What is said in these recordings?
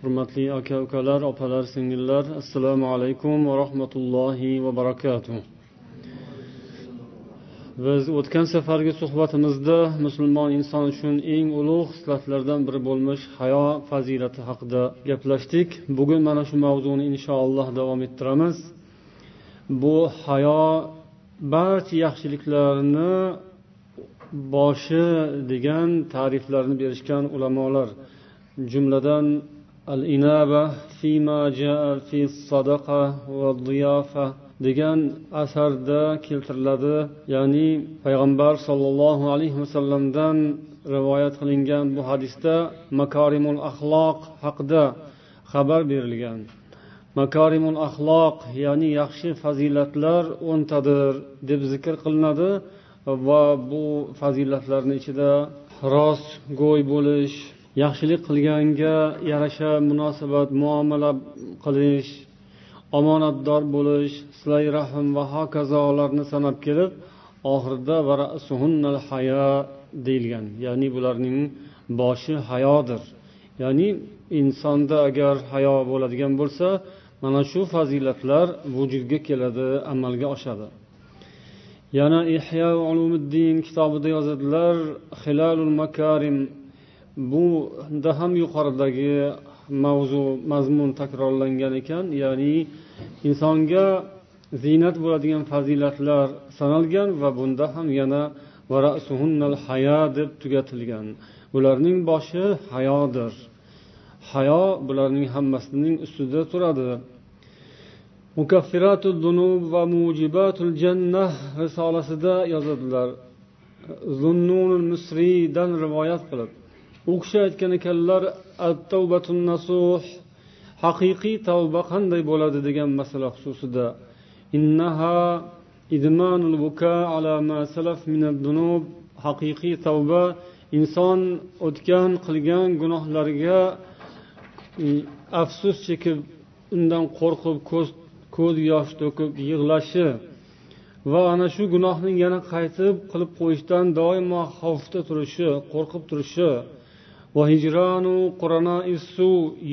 hurmatli aka ukalar opalar singillar assalomu alaykum va rahmatullohi va barakatuh. Biz o'tgan safargi suhbatimizda musulmon inson uchun eng ulug' xislatlardan biri bo'lmish hayo fazilati haqida gaplashdik. Bugun mana shu mavzuni inshaalloh davom ettiramiz. Bu hayo barcha yaxshiliklarni boshi degan ta'riflarni berishgan ulamolar jumladan الإنابة فيما جاء في الصدقة والضيافة degan asarda keltiriladi ya'ni payg'ambar sollallohu alayhi vasallamdan rivoyat qilingan bu hadisda makarimul axloq haqida xabar berilgan makarimul axloq ya'ni yaxshi fazilatlar o'ntadir deb zikr qilinadi va bu fazilatlarni ichida rostgo'y bo'lish yaxshilik qilganga yarasha munosabat muomala qilish omonatdor bo'lish silay rahm va hokazolarni sanab kelib oxirida haya deyilgan. Ya'ni bularning boshi hayodir. Ya'ni insonda agar hayo bo'ladigan bo'lsa mana shu fazilatlar vujudga keladi amalga oshadi. Yana ihyo ulumuddin kitobida yozadilar hilalul makarim bunda ham yuqoridagi mavzu mazmun takrorlangan ekan. Ya'ni insonga ziynat bo'ladigan fazilatlar sanalgan va bunda ham yana haya deb tugatilgan. Ularning boshi hayodir. Hayo bularning hammasining ustida turadi. Mukaffiratu dunub va mujibatul jannah risolasida yozadilar. Zunnunul musriydan rivoyat qilib u kishi aytgan ekanlar nasuh haqiqiy tavba qanday bo'ladi? degan masala xususida. Innaha idmanul buka ala ma salaf dunub haqiqiy tavba inson o'tgan qilgan gunohlariga e, afsus chekib undan qo'rqib ko'z yosh to'kib yig'lashi va ana shu gunohning yana qaytib qilib qo'yishdan doimo xavfda turishi qo'rqib turishi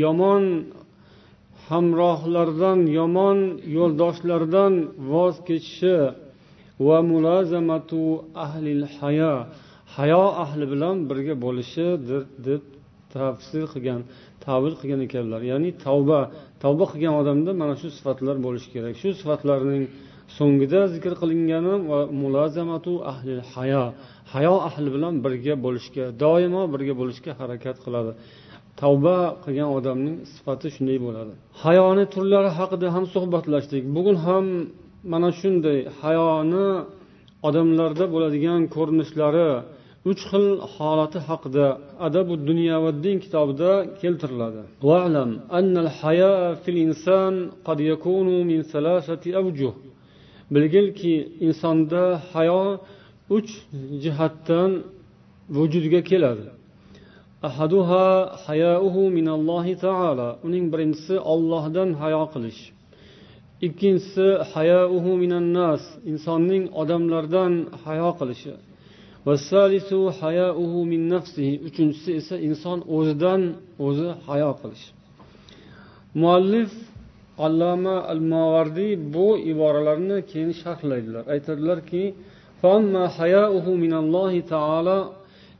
yomon hamrohlardan yomon yo'ldoshlardan voz kechishi va mulozamatu ahlil hayo hayo ahli bilan birga bo'lishidir deb tafsir qilgan tavil qilgan ekanlar. Ya'ni tavba tavba qilgan odamda mana shu sifatlar bo'lishi kerak. Shu sifatlarning so'ngida zikr qilingani va mulozamatu ahli hayo hayo ahli bilan birga bo'lishga doimo birga bo'lishga harakat qiladi. Tavba qilgan odamning sifati shunday bo'ladi. Hayoni turlari haqida ham suhbatlashdik. Bugun ham mana shunday hayoni odamlarda bo'ladigan ko'rinishlari uch xil holati haqida adabu dunyo va din kitobida keltiriladi. Wa'lam annal haya fil inson qad yakunu min salasati avjuh bilgilki insonda hayo uch jihatdan vujudga keladi. Ahaduha hayauhu minallohi taala. Uning birinchisi ollohdan hayo qilish. Ikkinchisi hayauhu minannas. Insonning odamlardan hayo qilishi. Min nafsihi. Uchinchisi esa inson o'zidan o'zi hayo qilish. Muallif alloma al movardiy bu iboralarni keyin sharhlaydilar. Aytadilarki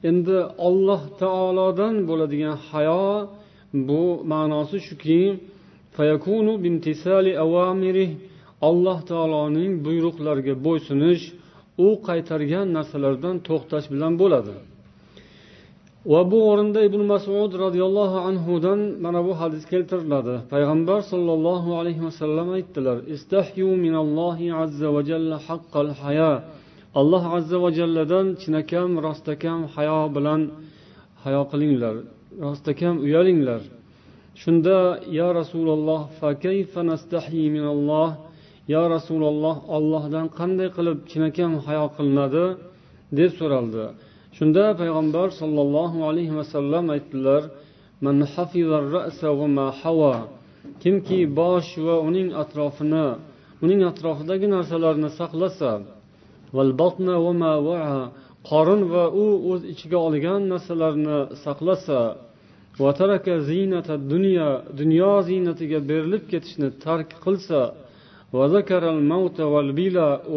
endi olloh taolodan bo'ladigan hayo bu ma'nosi shuki alloh taoloning buyruqlariga bo'ysunish u qaytargan narsalardan to'xtash bilan bo'ladi. Va bu o'rinda ibn masud roziyallohu anhudan mana bu hadis keltiriladi. Payg'ambar sollallohu alayhi vasallam aytdilar istahyu minallohi azza va jalla haqqal haya. Alloh azza va jalladan chinakam rostakam hayo bilan hayo qilinglar rostakam uyalinglar. Shunda yo rasululloh yo rasululloh ollohdan qanday qilib chinakam hayo qilinadi? deb so'raldi. Shunda payg'ambar sollallohu alayhi vasallam aytdilar kimki bosh va uning atrofini uning atrofidagi narsalarni saqlasa qorin va u o'z ichiga olgan narsalarni saqlasa dunyo ziynatiga berilib ketishni tark qilsa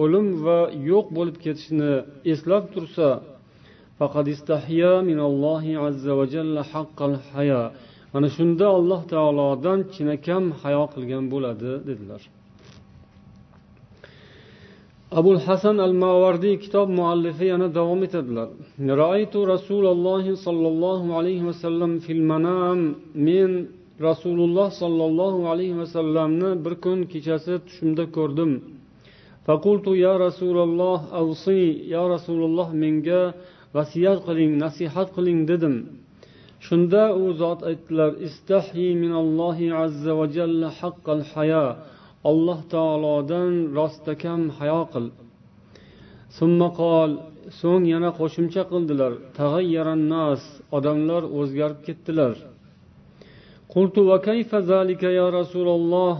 o'lim va yo'q bo'lib ketishni eslab tursa mana shunda alloh taolodan chinakam hayo qilgan bo'ladi dedilar abul hasan al mavardiy kitob muallifi yana davom etadilar. raitu rasululloh sollallohu alayhi vasallam fil manam men rasululloh sollallohu alayhi vasallamni bir kun kechasi tushimda ko'rdim. Faqultu ya rasululloh avsi ya rasululloh menga vasiyat qiling nasihat qiling dedim. Shunda u zot aytdilar istahyi minallohi azza va jalla haqqal haya. Alloh taolodan rostakam hayo qil. So'ng yana qo'shimcha qildilar nas odamlar o'zgarib ketdilar. Qultu va kayfa zalika ya rasululloh?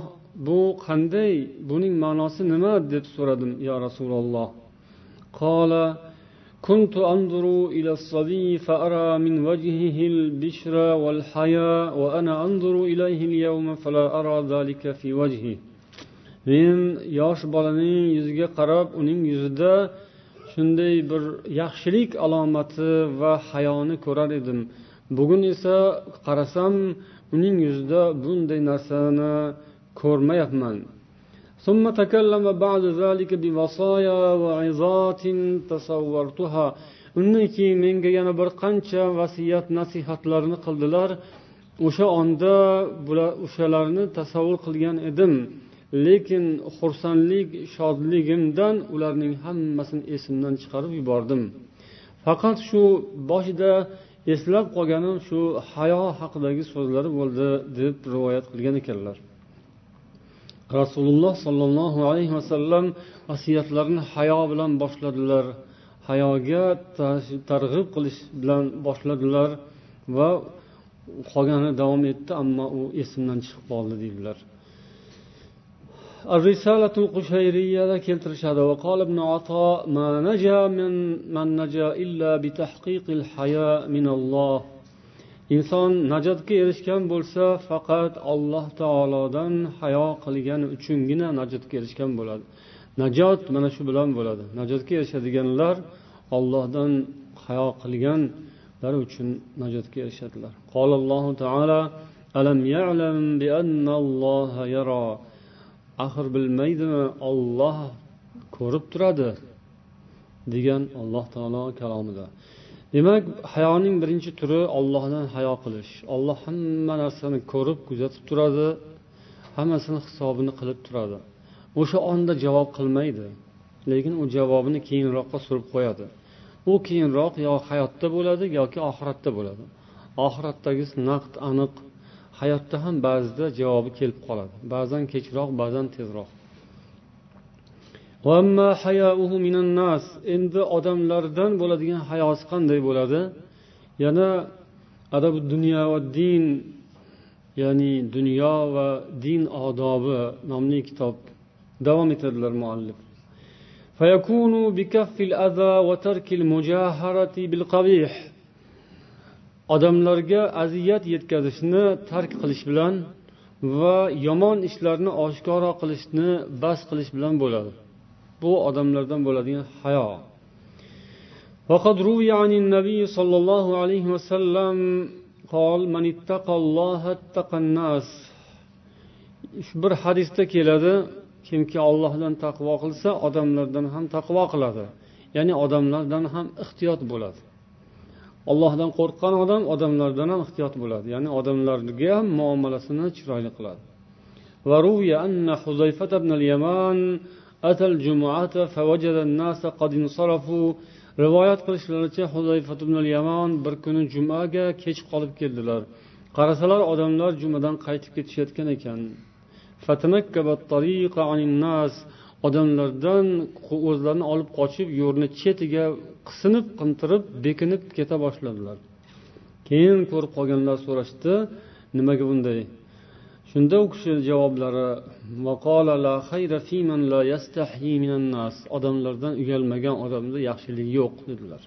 Bu qanday? Buning ma'nosi nima? deb so'radim yo rasululloh. Qola كنت أنظر إلى الصبي فأرى من وجهه البشر والحياء وأنا أنظر إليه اليوم فلا أرى ذلك في وجهه men yosh bolaning yuziga qarab uning yuzida shunday bir yaxshilik alomati va hayoni ko'rar edim bugun esa qarasam uning yuzida bunday narsani ko'rmayapman ثم تكلم بعد ذلك بوصايا وعظات تصورتها undan keyin menga yana bir qancha vasiyat nasihatlarni qildilar o'sha onda bular o'shalarni tasavvur qilgan edim lekin xursandlik shodligimdan ularning hammasini esimdan chiqarib yubordim faqat shu boshida eslab qolganim shu hayo haqidagi so'zlari bo'ldi deb rivoyat qilgan ekanlar rasululloh sollallohu alayhi vasallam vasiyatlarini hayo bilan boshladilar hayoga targ'ib qilish bilan boshladilar va qolgani davom etdi ammo u esimdan chiqib qoldi deydilar الرسالة القشيرية keltirishadi وقال ابن عطاء ما نجا من من نجا إلا بتحقيق الحياء من الله inson najotga erishgan bo'lsa faqat alloh taolodan hayo qilgani uchungina najotga erishgan bo'ladi. Najot mana shu bilan bo'ladi. Najotga erishadiganlar ollohdan hayo qilganlari uchun najotga erishadilar. Qolullohu taolo alam ya'lam bi annalloha yara? Axir bilmaydimi olloh ko'rib turadi degan alloh taolo kalomida. Demak hayoning birinchi turi ollohdan hayo qilish. Olloh hamma narsani ko'rib kuzatib turadi hammasini hisobini qilib turadi. O'sha onda javob qilmaydi lekin u javobini keyinroqqa surib qo'yadi. U keyinroq yo hayotda bo'ladi yoki oxiratda bo'ladi. Oxiratdagisi naqd aniq hayotda ham ba'zida javobi kelib qoladi. Ba'zan kechroq ba'zan tezroq. endi odamlardan bo'ladigan hayosi qanday bo'ladi yana adabu dunyo va din ya'ni dunyo va din odobi nomli kitob davom etadilar muallif فيكون بكف الأذى وترك المجاهرة بالقبيح odamlarga aziyat yetkazishni tark qilish bilan va yomon ishlarni oshkoro qilishni bas qilish bilan bo'ladi bu odamlardan bo'ladigan hayo وقد روي عن النبي صلى الله عليه وسلم قال من اتقى الله اتقى الناس bir hadisda keladi kimki ollohdan taqvo qilsa odamlardan ham taqvo qiladi ya'ni odamlardan ham ehtiyot bo'ladi ollohdan qo'rqqan odam odamlardan ham ehtiyot bo'ladi ya'ni odamlarga ham muomalasini chiroyli qiladi وروي أن حذيفة بن اليمان atal jumuata favajada nasa qad insarafu rivoyat qilishlaricha huzayfat ibn yaman bir kuni jumaga kech qolib keldilar qarasalar odamlar jumadan qaytib ketishayotgan ekan odamlardan o'zlarini olib qochib yo'lni chetiga qisinib qintirib bekinib keta boshladilar. Keyin ko'rib qolganlar so'rashdi nimaga bunday? Shunda u kishi javoblari odamlardan uyalmagan odamda yaxshilik yo'q dedilar.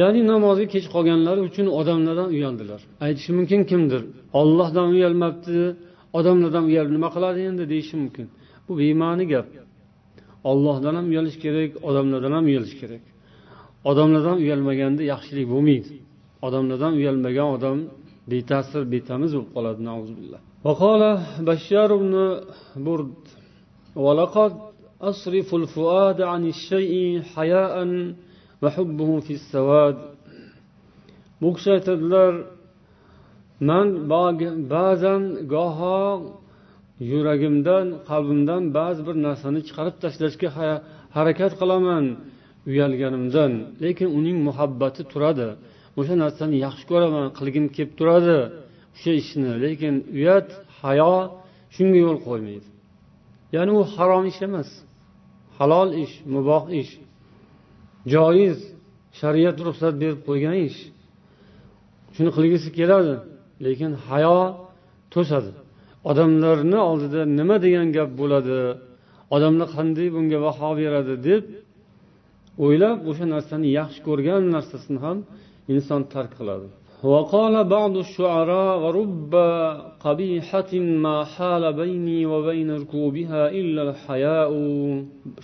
Ya'ni namozga kech qolganlari uchun odamlardan uyaldilar. Aytishi mumkin kimdir ollohdan uyalmabdi odamlardan uyalib nima qiladi endi? deyishi mumkin. Bu bema'ni gap. Ollohdan ham uyalish kerak odamlardan ham uyalish kerak. Odamlardan uyalmaganda yaxshilik bo'lmaydi. Odamlardan uyalmagan odam beta'sir betamiz bo'lib qoladi وقال بشار بن برد ولقد أصرف الفؤاد عن الشيء حياء وحبه في السواد bu kishi aytadilar man ba'zan goho yuragimdan qalbimdan ba'zi bir narsani chiqarib tashlashga harakat qilaman uyalganimdan lekin uning muhabbati turadi o'sha narsani yaxshi ko'raman qilgim kelib turadi Shu ishni lekin uyat hayo shunga yo'l qo'ymaydi. Ya'ni u harom ish emas. Halol ish muboh ish. Joiz shariat ruxsat berib qo'ygan ish. Shuni qilgisi keladi lekin hayo to'sadi. Odamlarni oldida nima degan gap bo'ladi? Odamlar qanday bunga baho beradi deb o'ylab o'sha narsani yaxshi ko'rgan narsasini ham inson tark qiladi. وقال بعض الشعراء ورب قبيحة ما حال بيني وبين ركوبها إلا الحياء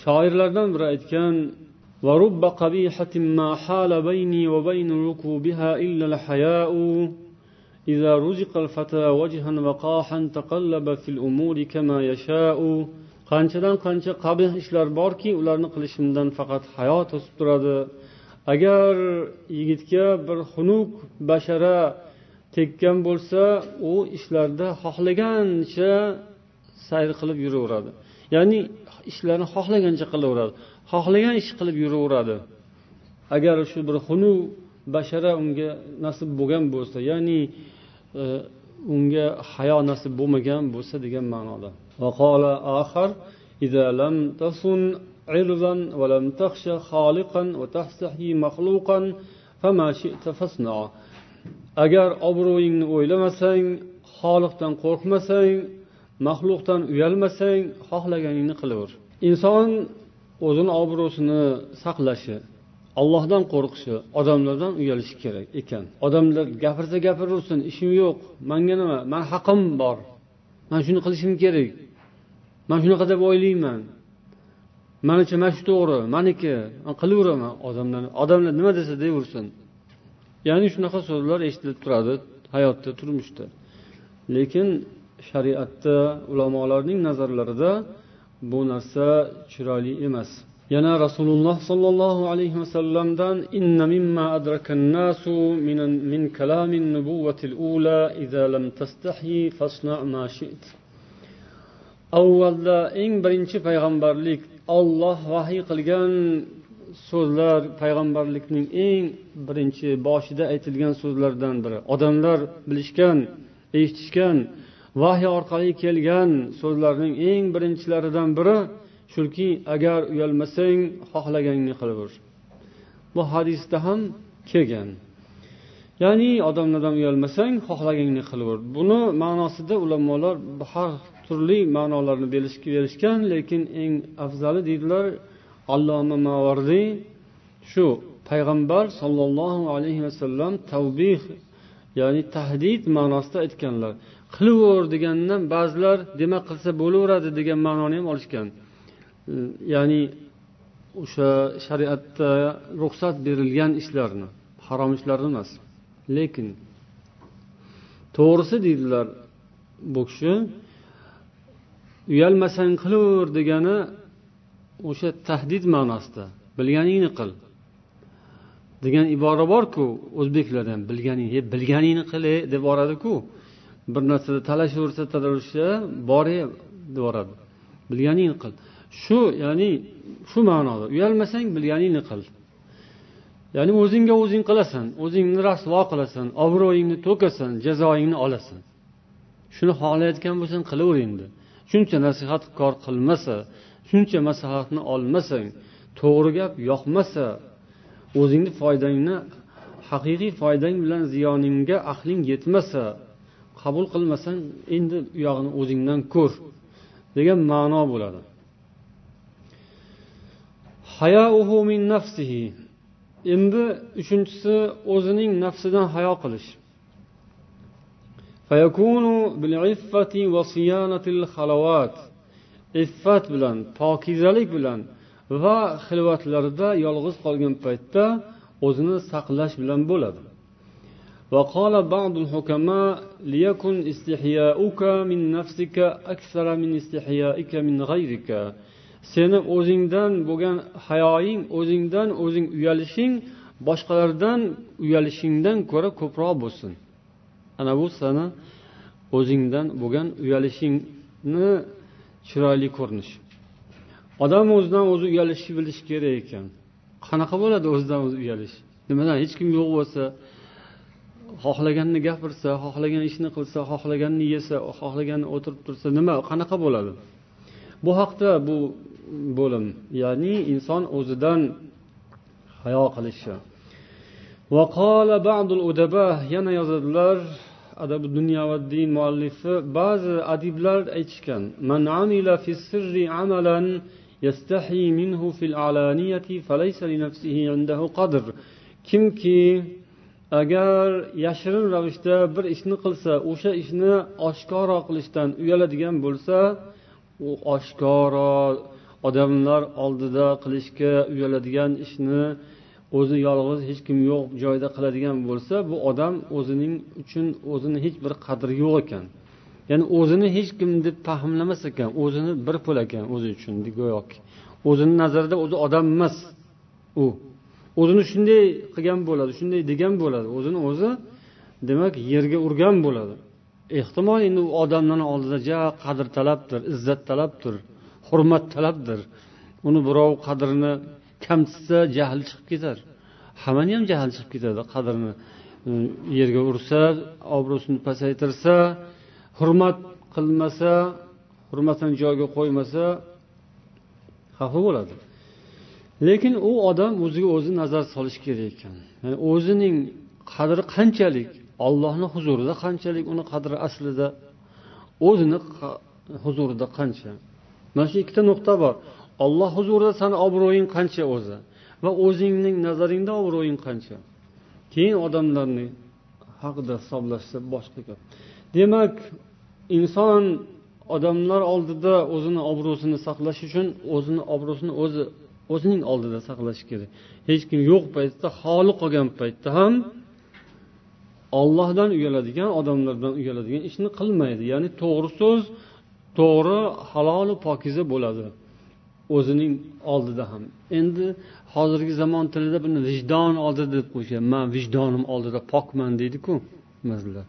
shoirlardan biri aytgan ورب قبيحة ما حال بيني وبين ركوبها إلا الحياء إذا رزق الفتى وجها وقاحا تقلب في الأمور كما يشاء qanchadan qancha qabih ishlar borki ularni qilishimdan faqat hayo to'sib turadi agar yigitga bir xunuk bashara tekkan bo'lsa u ishlarda xohlagancha sayr qilib yuraveradi ya'ni ishlarni xohlagancha qilaveradi xohlagan ish qilib yuraveradi agar shu bir xunuk bashara unga nasib bo'lgan bo'lsa ya'ni e, unga hayo nasib bo'lmagan bo'lsa degan ma'noda إذا لم تصن عرضا ولم تخش خالقا وتستحي مخلوقا فما شئت فاصنع agar obro'yingni o'ylamasang xoliqdan qo'rqmasang maxluqdan uyalmasang xohlaganingni qilaver inson o'zini obro'sini saqlashi allohdan qo'rqishi odamlardan uyalishi kerak ekan odamlar gapirsa gapiraversin ishim yo'q manga nima man haqim bor man shuni qilishim kerak man shunaqa deb o'ylayman Manicha mana shu to'g'ri maniki man qilaveraman odamlar odamlar nima desa deyaversin ya'ni shunaqa so'zlar eshitilib turadi hayotda turmushda. Lekin shariatda ulamolarning nazarlarida bu narsa chiroyli emas. Yana rasululloh sollallohu alayhi vasallamdan inna mimma adrakan nasu min min kalamin nubuwatil ula idza lam tastahi fasna ma shi't avvalda eng birinchi payg'ambarlik olloh vahiy qilgan so'zlar payg'ambarlikning eng birinchi boshida aytilgan so'zlardan biri. Odamlar bilishgan eshitishgan vahiy orqali kelgan so'zlarning eng birinchilaridan biri shuki agar uyalmasang xohlaganingni qilaver bu hadisda ham kelgan. Ya'ni odamlardan uyalmasang xohlaganingni qilaver buni ma'nosida ulamolar har turli ma'nolarni berishgan lekin eng afzali deydilar alloma mavardiy shu payg'ambar sollallohu alayhi vasallam tavbih ya'ni tahdid ma'nosida aytganlar. Qilaver degandan ba'zilar demak qilsa bo'laveradi degan ma'noni ham olishgan. Ya'ni o'sha shariatda ruxsat berilgan ishlarni harom ishlarni emas. Lekin to'g'risi deydilar bu kishi uyalmasang qilaver degani o'sha tahdid ma'nosida. Bilganingni qil. Degan ibora borku o'zbeklarda ham bilganing bilganingni qil e, deb boradiku. Bir narsada talashaversa talasha bor e, deb boradi. Bilganingni qil. Shu ya'ni shu ma'noda. Uyalmasang bilganingni qil. Ya'ni o'zingga o'zing qilasan o'zingni rasvo qilasan obro'yingni to'kasan jazoingni olasan. Shuni xohlayotgan bo'lsang qilaver endi. Shuncha nasihatkor qilmasa shuncha maslahatni olmasang to'g'ri gap yoqmasa o'zingni foydangni haqiqiy foydang bilan ziyoningga aqling yetmasa qabul qilmasang endi u yog'ini o'zingdan ko'r degan ma'no bo'ladi. Min nafsihi. Endi uchinchisi o'zining nafsidan hayo qilish. iffat bilan pokizalik bilan va xilvatlarida yolg'iz qolgan paytda o'zini saqlash bilan bo'ladi وقال بعض الحكماء ليكن استحياؤك من نفسك أكثر من استحيائك من غيرك seni o'zingdan bo'lgan hayoying o'zingdan o'zing uyalishing boshqalardan uyalishingdan ko'ra ko'proq bo'lsin Ana bu sani o'zingdan bo'lgan uyalishingni chiroyli ko'rinish. Odam o'zidan o'zi uyalishni bilishi kerak ekan. Qanaqa bo'ladi o'zidan o'zi uyalish? Nimadan? Hech kim yo'q bo'lsa xohlaganini gapirsa xohlagan ishni qilsa xohlaganini yesa xohlaganini o'tirib tursa nima qanaqa bo'ladi? Bu haqda bu bo'lim ya'ni inson o'zidan hayo qilishi. Yana yozadilar adabi dunyo va din muallifi ba'zi adiblar aytishgan man amila fi sirri amalan yastahi minhu fil alaniyati falaysa li nafsihi indahu qadr kimki agar yashirin ravishda bir ishni qilsa o'sha ishni oshkoro qilishdan uyaladigan bo'lsa u oshkoro odamlar oldida qilishga uyaladigan ishni o'zi yolg'iz hech kim yo'q joyda qiladigan bo'lsa bu odam o'zining uchun o'zini hech bir qadri yo'q ekan. Ya'ni o'zini hech kim deb fahmlamas ekan o'zini bir pul ekan o'zi uchun go'yoki. O'zini nazarida o'zi odam emas u. O'zini shunday qilgan bo'ladi shunday degan bo'ladi. O'zini o'zi demak yerga urgan bo'ladi. Ehtimol endi u odamlarni oldida ja qadr talabdir izzat talabdir hurmat talabdir. Uni birov qadrini kamsitsa jahli chiqib ketar hammani ham jahli chiqib ketadi. Qadrini e, yerga ursa obro'sini pasaytirsa hurmat qilmasa hurmatini joyiga qo'ymasa xafa bo'ladi. Lekin u odam o'ziga o'zi nazar solishi kerak ekan. Yani o'zining qadri qanchalik ollohni huzurida qanchalik uni qadri aslida o'zini huzurida qancha? Mana shu ikkita nuqta bor. Olloh huzurida sani obro'ying qancha o'zi va o'zingning nazaringda obro'ying qancha. Keyin odamlarni haqida hisoblashsa boshqa gap. Demak inson odamlar oldida o'zini obro'sini saqlash uchun o'zini obro'sini o'zi o'zining oldida saqlashi kerak. Hech kim yo'q paytda xoli qolgan paytda ham ollohdan uyaladigan odamlardan uyaladigan ishni qilmaydi. Ya'ni to'g'ri so'z to'g'ri halolu pokiza bo'ladi. O'zining oldida ham. Endi hozirgi zamon tilida buni vijdon oldida deb qo'yishgan. Man vijdonim oldida pokman deydiku ba'zilar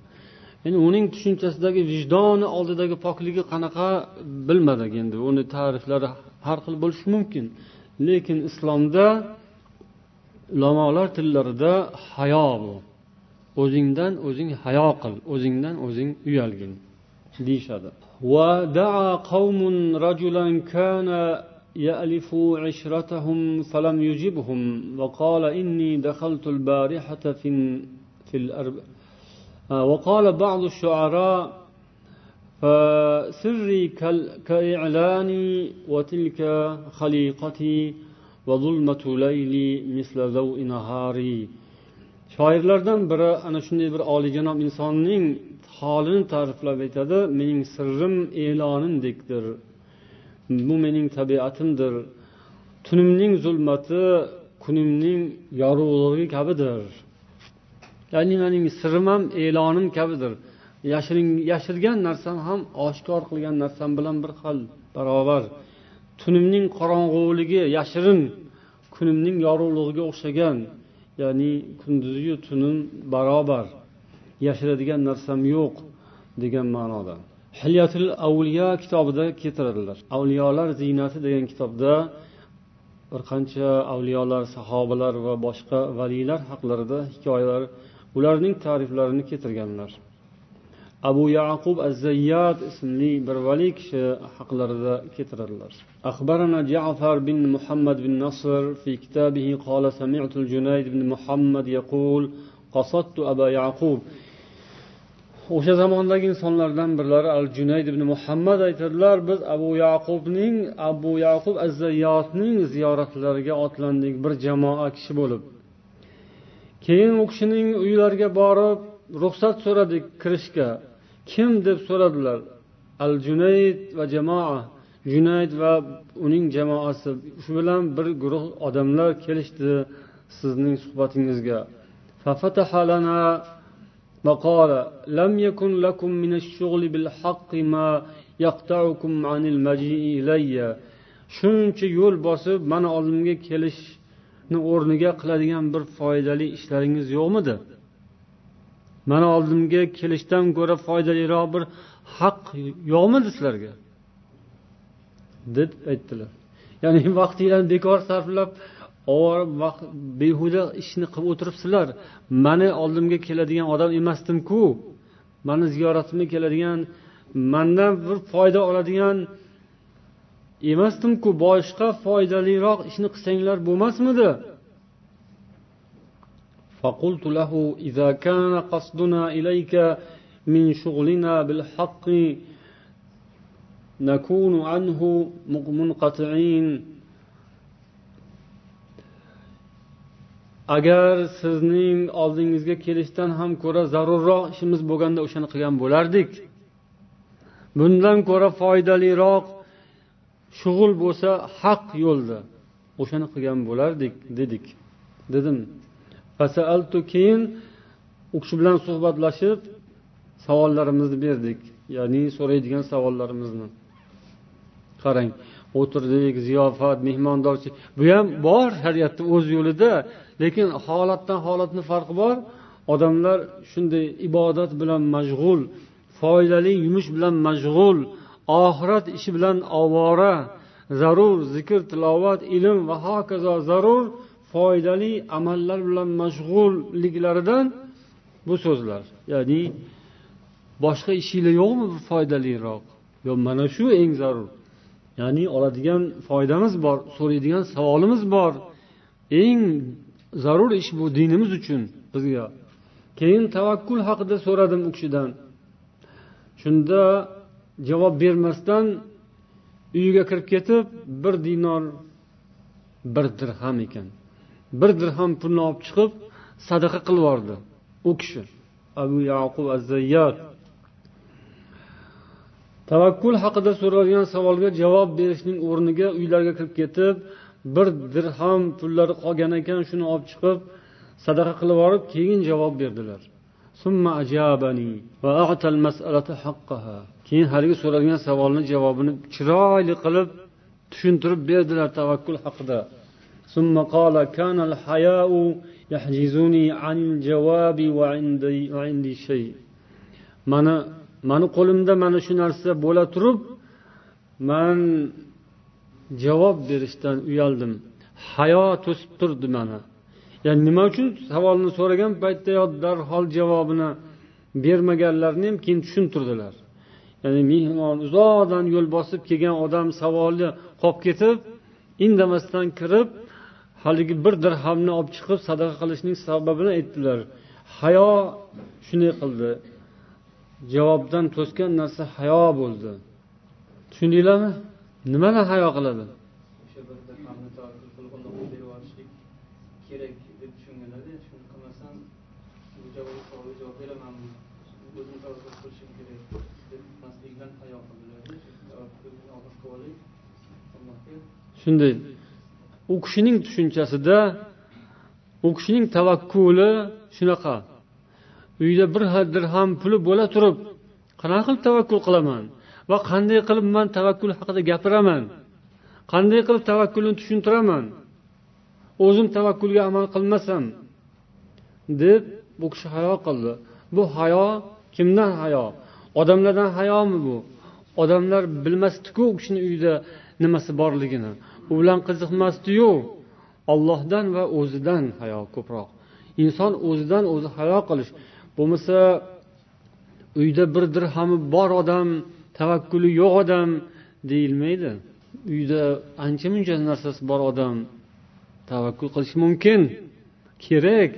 endi uning tushunchasidagi vijdoni oldidagi pokligi qanaqa bilmadik endi. Uni ta'riflari har xil bo'lishi mumkin. Lekin islomda ulamolar tillarida hayo bu. O'zingdan o'zing hayo qil o'zingdan o'zing uyalgin deyishadi. ودعا قوم رجلا كان يألف عشرتهم فلم يجبهم وقال إني دخلت البارحة في في الأرب وقال بعض الشعراء فسري كإعلاني وتلك خليقتي وظلمة ليلي مثل ضوء نهاري shoirlardan biri ana shunday bir oliyjanob insonning holini ta'riflab aytadi mening sirrim e'lonimdekdir Bu mening tabiatimdir. Tunimning zulmati kunimning yorug'ligi kabidir. Ya'ni mening sirim ham e'lonim kabidir. Yashirgan narsam ham oshkor qilgan narsam bilan bir xil barobar. Tunimning qorong'uligi yashirin kunimning yorug'ligiga o'xshagan. Ya'ni kunduziyu tunim barobar. Yashiradigan narsam yo'q degan ma'noda. hilyatul avliyo kitobida keltiradilar avliyolar ziynati degan kitobda bir qancha avliyolar sahobalar va boshqa valiylar haqlarida hikoyalar ularning ta'riflarini keltirganlar abu yaqub az zayyat ismli bir valiy kishi haqlarida keltiradilar أخبرنا جعفر بن محمد بن نصر في كتابه قال سمعت الجنيد بن محمد يقول قصدت أبا يعقوب o'sha zamondagi insonlardan birlari al junayd ibn muhammad aytadilar biz abu yaqubning abu yaqub azzayotning ziyoratlariga otlandik bir jamoa kishi bo'lib. Keyin u kishining uylariga borib ruxsat so'radik kirishga. Kim? deb so'radilar. Al junayd va jamoa junayd va uning jamoasi. Shu bilan bir guruh odamlar kelishdi sizning suhbatingizga. وقال لم يكن لكم من الشغل بالحق ما يقطعكم عن المجيء إلي shuncha yo'l bosib mani oldimga kelishni o'rniga qiladigan bir foydali ishlaringiz yo'qmidi mani oldimga kelishdan ko'ra foydaliroq bir haq yo'qmidi sizlarga deb aytdilar ya'ni vaqtinglarni bekor sarflab ovora vaqt behuda ishni qilib o'tiribsizlar mani oldimga keladigan odam emasdimku mani ziyoratimga keladigan mandan bir foyda oladigan emasdimku boshqa foydaliroq ishni qilsanglar bo'lmasmidi فقلت له إذا كان قصدنا إليك من شغلنا بالحق نكون عنه منقطعين agar sizning oldingizga kelishdan ham ko'ra zarurroq ishimiz bo'lganda o'shani qilgan bo'lardik. Bundan ko'ra foydaliroq shug'ul bo'lsa haq yo'lda o'shani qilgan bo'lardik dedik. Dedim keyin u kishi bilan suhbatlashib savollarimizni berdik ya'ni so'raydigan savollarimizni. Qarang o'tirdik ziyofat mehmondorchilik bu ham bor shariatda o'z yo'lida. Lekin holatdan holatni farqi bor. Odamlar shunday ibodat bilan mashg'ul foydali yumush bilan mashg'ul oxirat ishi bilan ovora zarur zikr tilovat ilm va hokazo zarur foydali amallar bilan mashg'ulliklaridan bu so'zlar. Ya'ni boshqa ishinglar yo'qmi foydaliroq? Yo mana shu eng zarur. Ya'ni oladigan foydamiz bor so'raydigan savolimiz bor. Eng zarur ish bu dinimiz uchun bizga. Keyin tavakkul haqida so'radim u kishidan. Shunda javob bermasdan uyiga kirib ketib bir dinor bir dirham ekan. Bir dirham pulni olib chiqib sadaqa qilib yubordi u kishi. Abu yaqub azzayyat tavakkul haqida so'ralgan savolga javob berishning o'rniga uylariga kirib ketib bir dirham pullari qolgan ekan shuni olib chiqib sadaqa qilib yuborib keyin javob berdilar keyin haligi so'ralgan savolni javobini chiroyli qilib tushuntirib berdilar tavakkul haqida ثم قال كان الحياء يحجزني عن الجواب وعندي, وعندي شيء mana mani qo'limda mana shu narsa bo'la turib man javob berishdan uyaldim. Hayo to'sib turdi mani. Ya'ni nima uchun savolni so'ragan paytdayoq darhol javobini bermaganlarini ham keyin tushuntirdilar. Ya'ni mehmon uzoqdan yo'l bosib kelgan odam savolni qolib ketib indamasdan kirib haligi bir dirhamni olib chiqib sadaqa qilishning sababini aytdilar. Hayo shunday qildi. Javobdan to'sgan narsa hayo bo'ldi. Tushundinglarmi? Nimadan hayo qiladi? Kerak deb tushunganlarda shuni qilmasam bu javobga savolga javob beraman o'zim tavakkul qilishim kerak deb maslikdan hayo qildilarda tavakkulni og'ir qilib olaylik allohga shunday u kishining tushunchasida u kishining tavakkuli shunaqa. Uyda bir dirham puli bo'la turib qanaqa qilib tavakkul qilaman va qanday qilib man tavakkul haqida gapiraman? Qanday qilib tavakkulni tushuntiraman? O'zim tavakkulga amal qilmasam deb bu kishi hayo qildi. Bu hayo kimdan hayo? Odamlardan hayomi bu? Odamlar bilmasdiku u kishini uyida nimasi borligini. U bilan qiziqmasdiyu. Ollohdan va o'zidan hayo ko'proq. Inson o'zidan o'zi hayo qilish. Bo'lmasa uyda bir dirhami bor odam tavakkuli yo'q odam deyilmaydi. Uyda ancha muncha narsasi bor odam tavakkul qilishi mumkin. Kerak.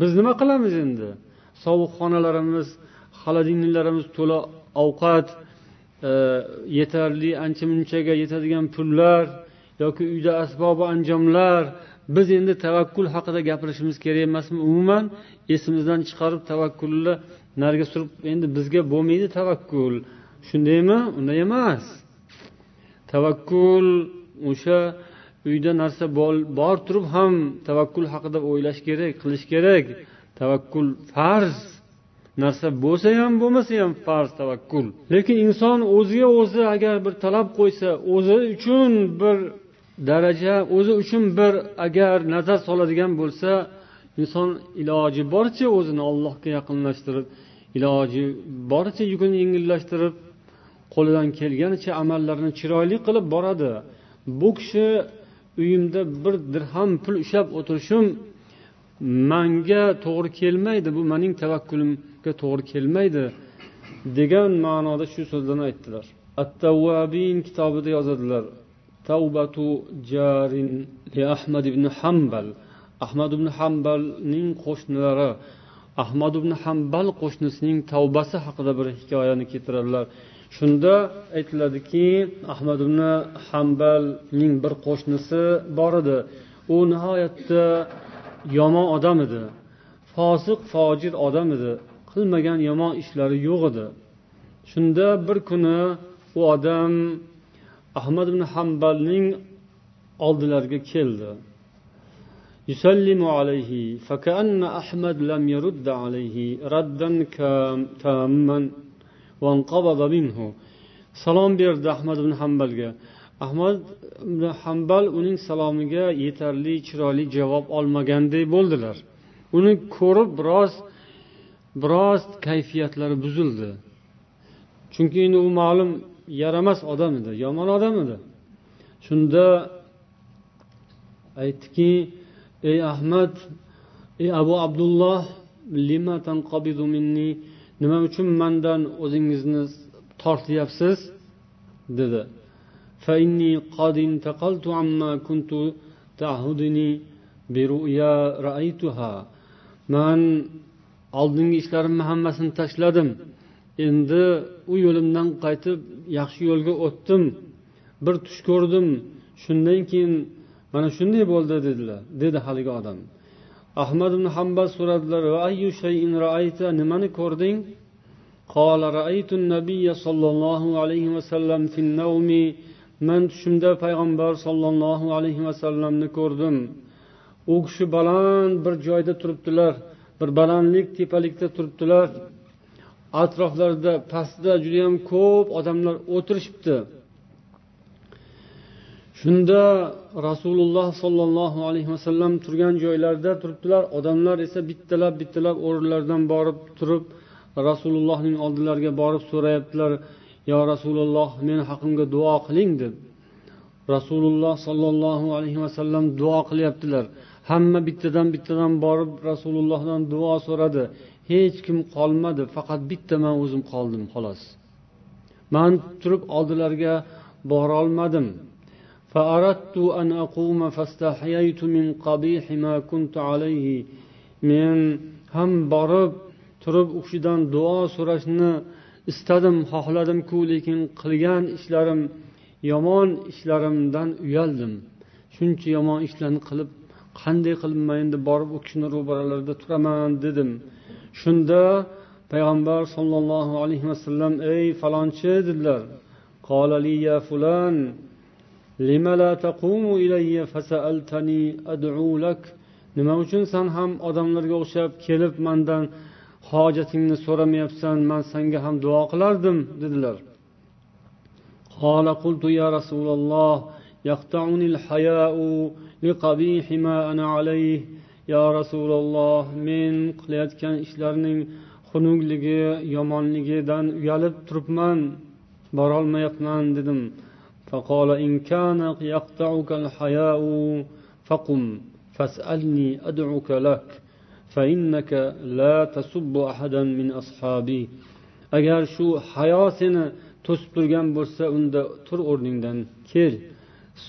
Biz nima qilamiz endi? Sovuq xonalarimiz xolodilniklarimiz to'la ovqat e, yetarli ancha munchaga yetadigan pullar yoki uyda asbobi anjomlar. Biz endi tavakkul haqida gapirishimiz kerak emasmi? Umuman esimizdan chiqarib tavakkulni nariga surib endi bizga bo'lmaydi tavakkul. Shundaymi? Unday emas. Tavakkul o'sha uyda narsa bor turib ham tavakkul haqida o'ylash kerak qilish kerak. Tavakkul farz. Narsa bo'lsa ham bo'lmasa ham farz tavakkul. Lekin inson o'ziga o'zi agar bir talab qo'ysa o'zi uchun bir daraja o'zi uchun bir agar nazar soladigan bo'lsa inson iloji boricha o'zini allohga yaqinlashtirib iloji boricha yukini yengillashtirib qo'lidan kelganicha amallarni chiroyli qilib boradi. Bu kishi uyimda bir dirham pul ushlab o'tirishim manga to'g'ri kelmaydi bu mening tavakkulimga to'g'ri kelmaydi degan ma'noda shu so'zlarni aytdilar. At tavvabin kitobida yozadilar tavbatu jarin li ahmad ibn hambal ahmad ibn hambalning qo'shnilari ahmad ibn hambal qo'shnisining tavbasi haqida bir hikoyani keltiradilar. shunda aytiladiki ahmad ibn hambalning bir qo'shnisi bor edi u nihoyatda yomon odam edi fosiq fojir odam edi qilmagan yomon ishlari yo'q edi shunda bir kuni u odam ahmad ibn hambalning oldilariga keldi يسلم عليه فكأن أحمد لم يرد عليه ردا تاما وانقبض منه salom berdi ahmad ibn hambalga ahmad ibn hambal uning salomiga yetarli chiroyli javob olmaganday bo'ldilar uni ko'rib biroz biroz kayfiyatlari buzildi chunki endi u ma'lum yaramas odam edi yomon odam edi shunda aytdiki ey ahmad ey abu abdulloh minni nima uchun mandan o'zingizni tortyapsiz dedi فإني قد انتقلت عما كنت تعهدني برؤيا رأيتها man oldingi ishlarimni hammasini tashladim endi u yo'limdan qaytib yaxshi yo'lga o'tdim bir tush ko'rdim shundan keyin mana shunday bo'ldi dedilar dedi haligi odam ahmad ibn hambal so'radilar nimani ko'rding قال رأيت النبي صلى الله عليه وسلم في النوم man tushimda payg'ambar sollallohu alayhi vasallamni ko'rdim u kishi baland bir joyda turibdilar bir balandlik tepalikda turibdilar atroflarida pastda judayam ko'p odamlar o'tirishibdi Shunda rasululloh sollallohu alayhi vasallam turgan joylarida turibdilar. Odamlar esa bittalab bittalab o'rinlaridan borib turib rasulullohning oldilariga borib so'rayaptilar yo rasululloh meni haqimga duo qiling deb. Rasululloh sollallohu alayhi vasallam duo qilyaptilar. Hamma bittadan bittadan borib rasulullohdan duo so'radi. Hech kim qolmadi faqat bitta man o'zim qoldim xolos. Man turib oldilariga borolmadim. فأردت أن أقوم فاستحييت من قبيح ما كنت عليه men ham borib turib u kishidan duo so'rashni istadim xohladimku lekin qilgan ishlarim yomon ishlarimdan uyaldim shuncha yomon ishlarni qilib qanday qilib man endi borib u kishini ro'baralarida turaman dedim shunda payg'ambar sollallohu alayhi vasallam ey falonchi dedilar nima uchun san ham odamlarga o'xshab kelib mandan hojatingni so'ramayapsan man sanga ham duo qilardim dedilar قال قلت يا رسول الله يقطعني الحياء لقبيح ما أنا عليه يا رسول الله men qilayotgan ishlarning xunukligi yomonligidan uyalib turibman borolmayapman dedim فقال إن كان يقطعك الحياء فقم فاسألني أدعك لك فإنك لا تسب أحدا من أصحابي agar shu hayo seni to'sib turgan bo'lsa unda tur o'rningdan kel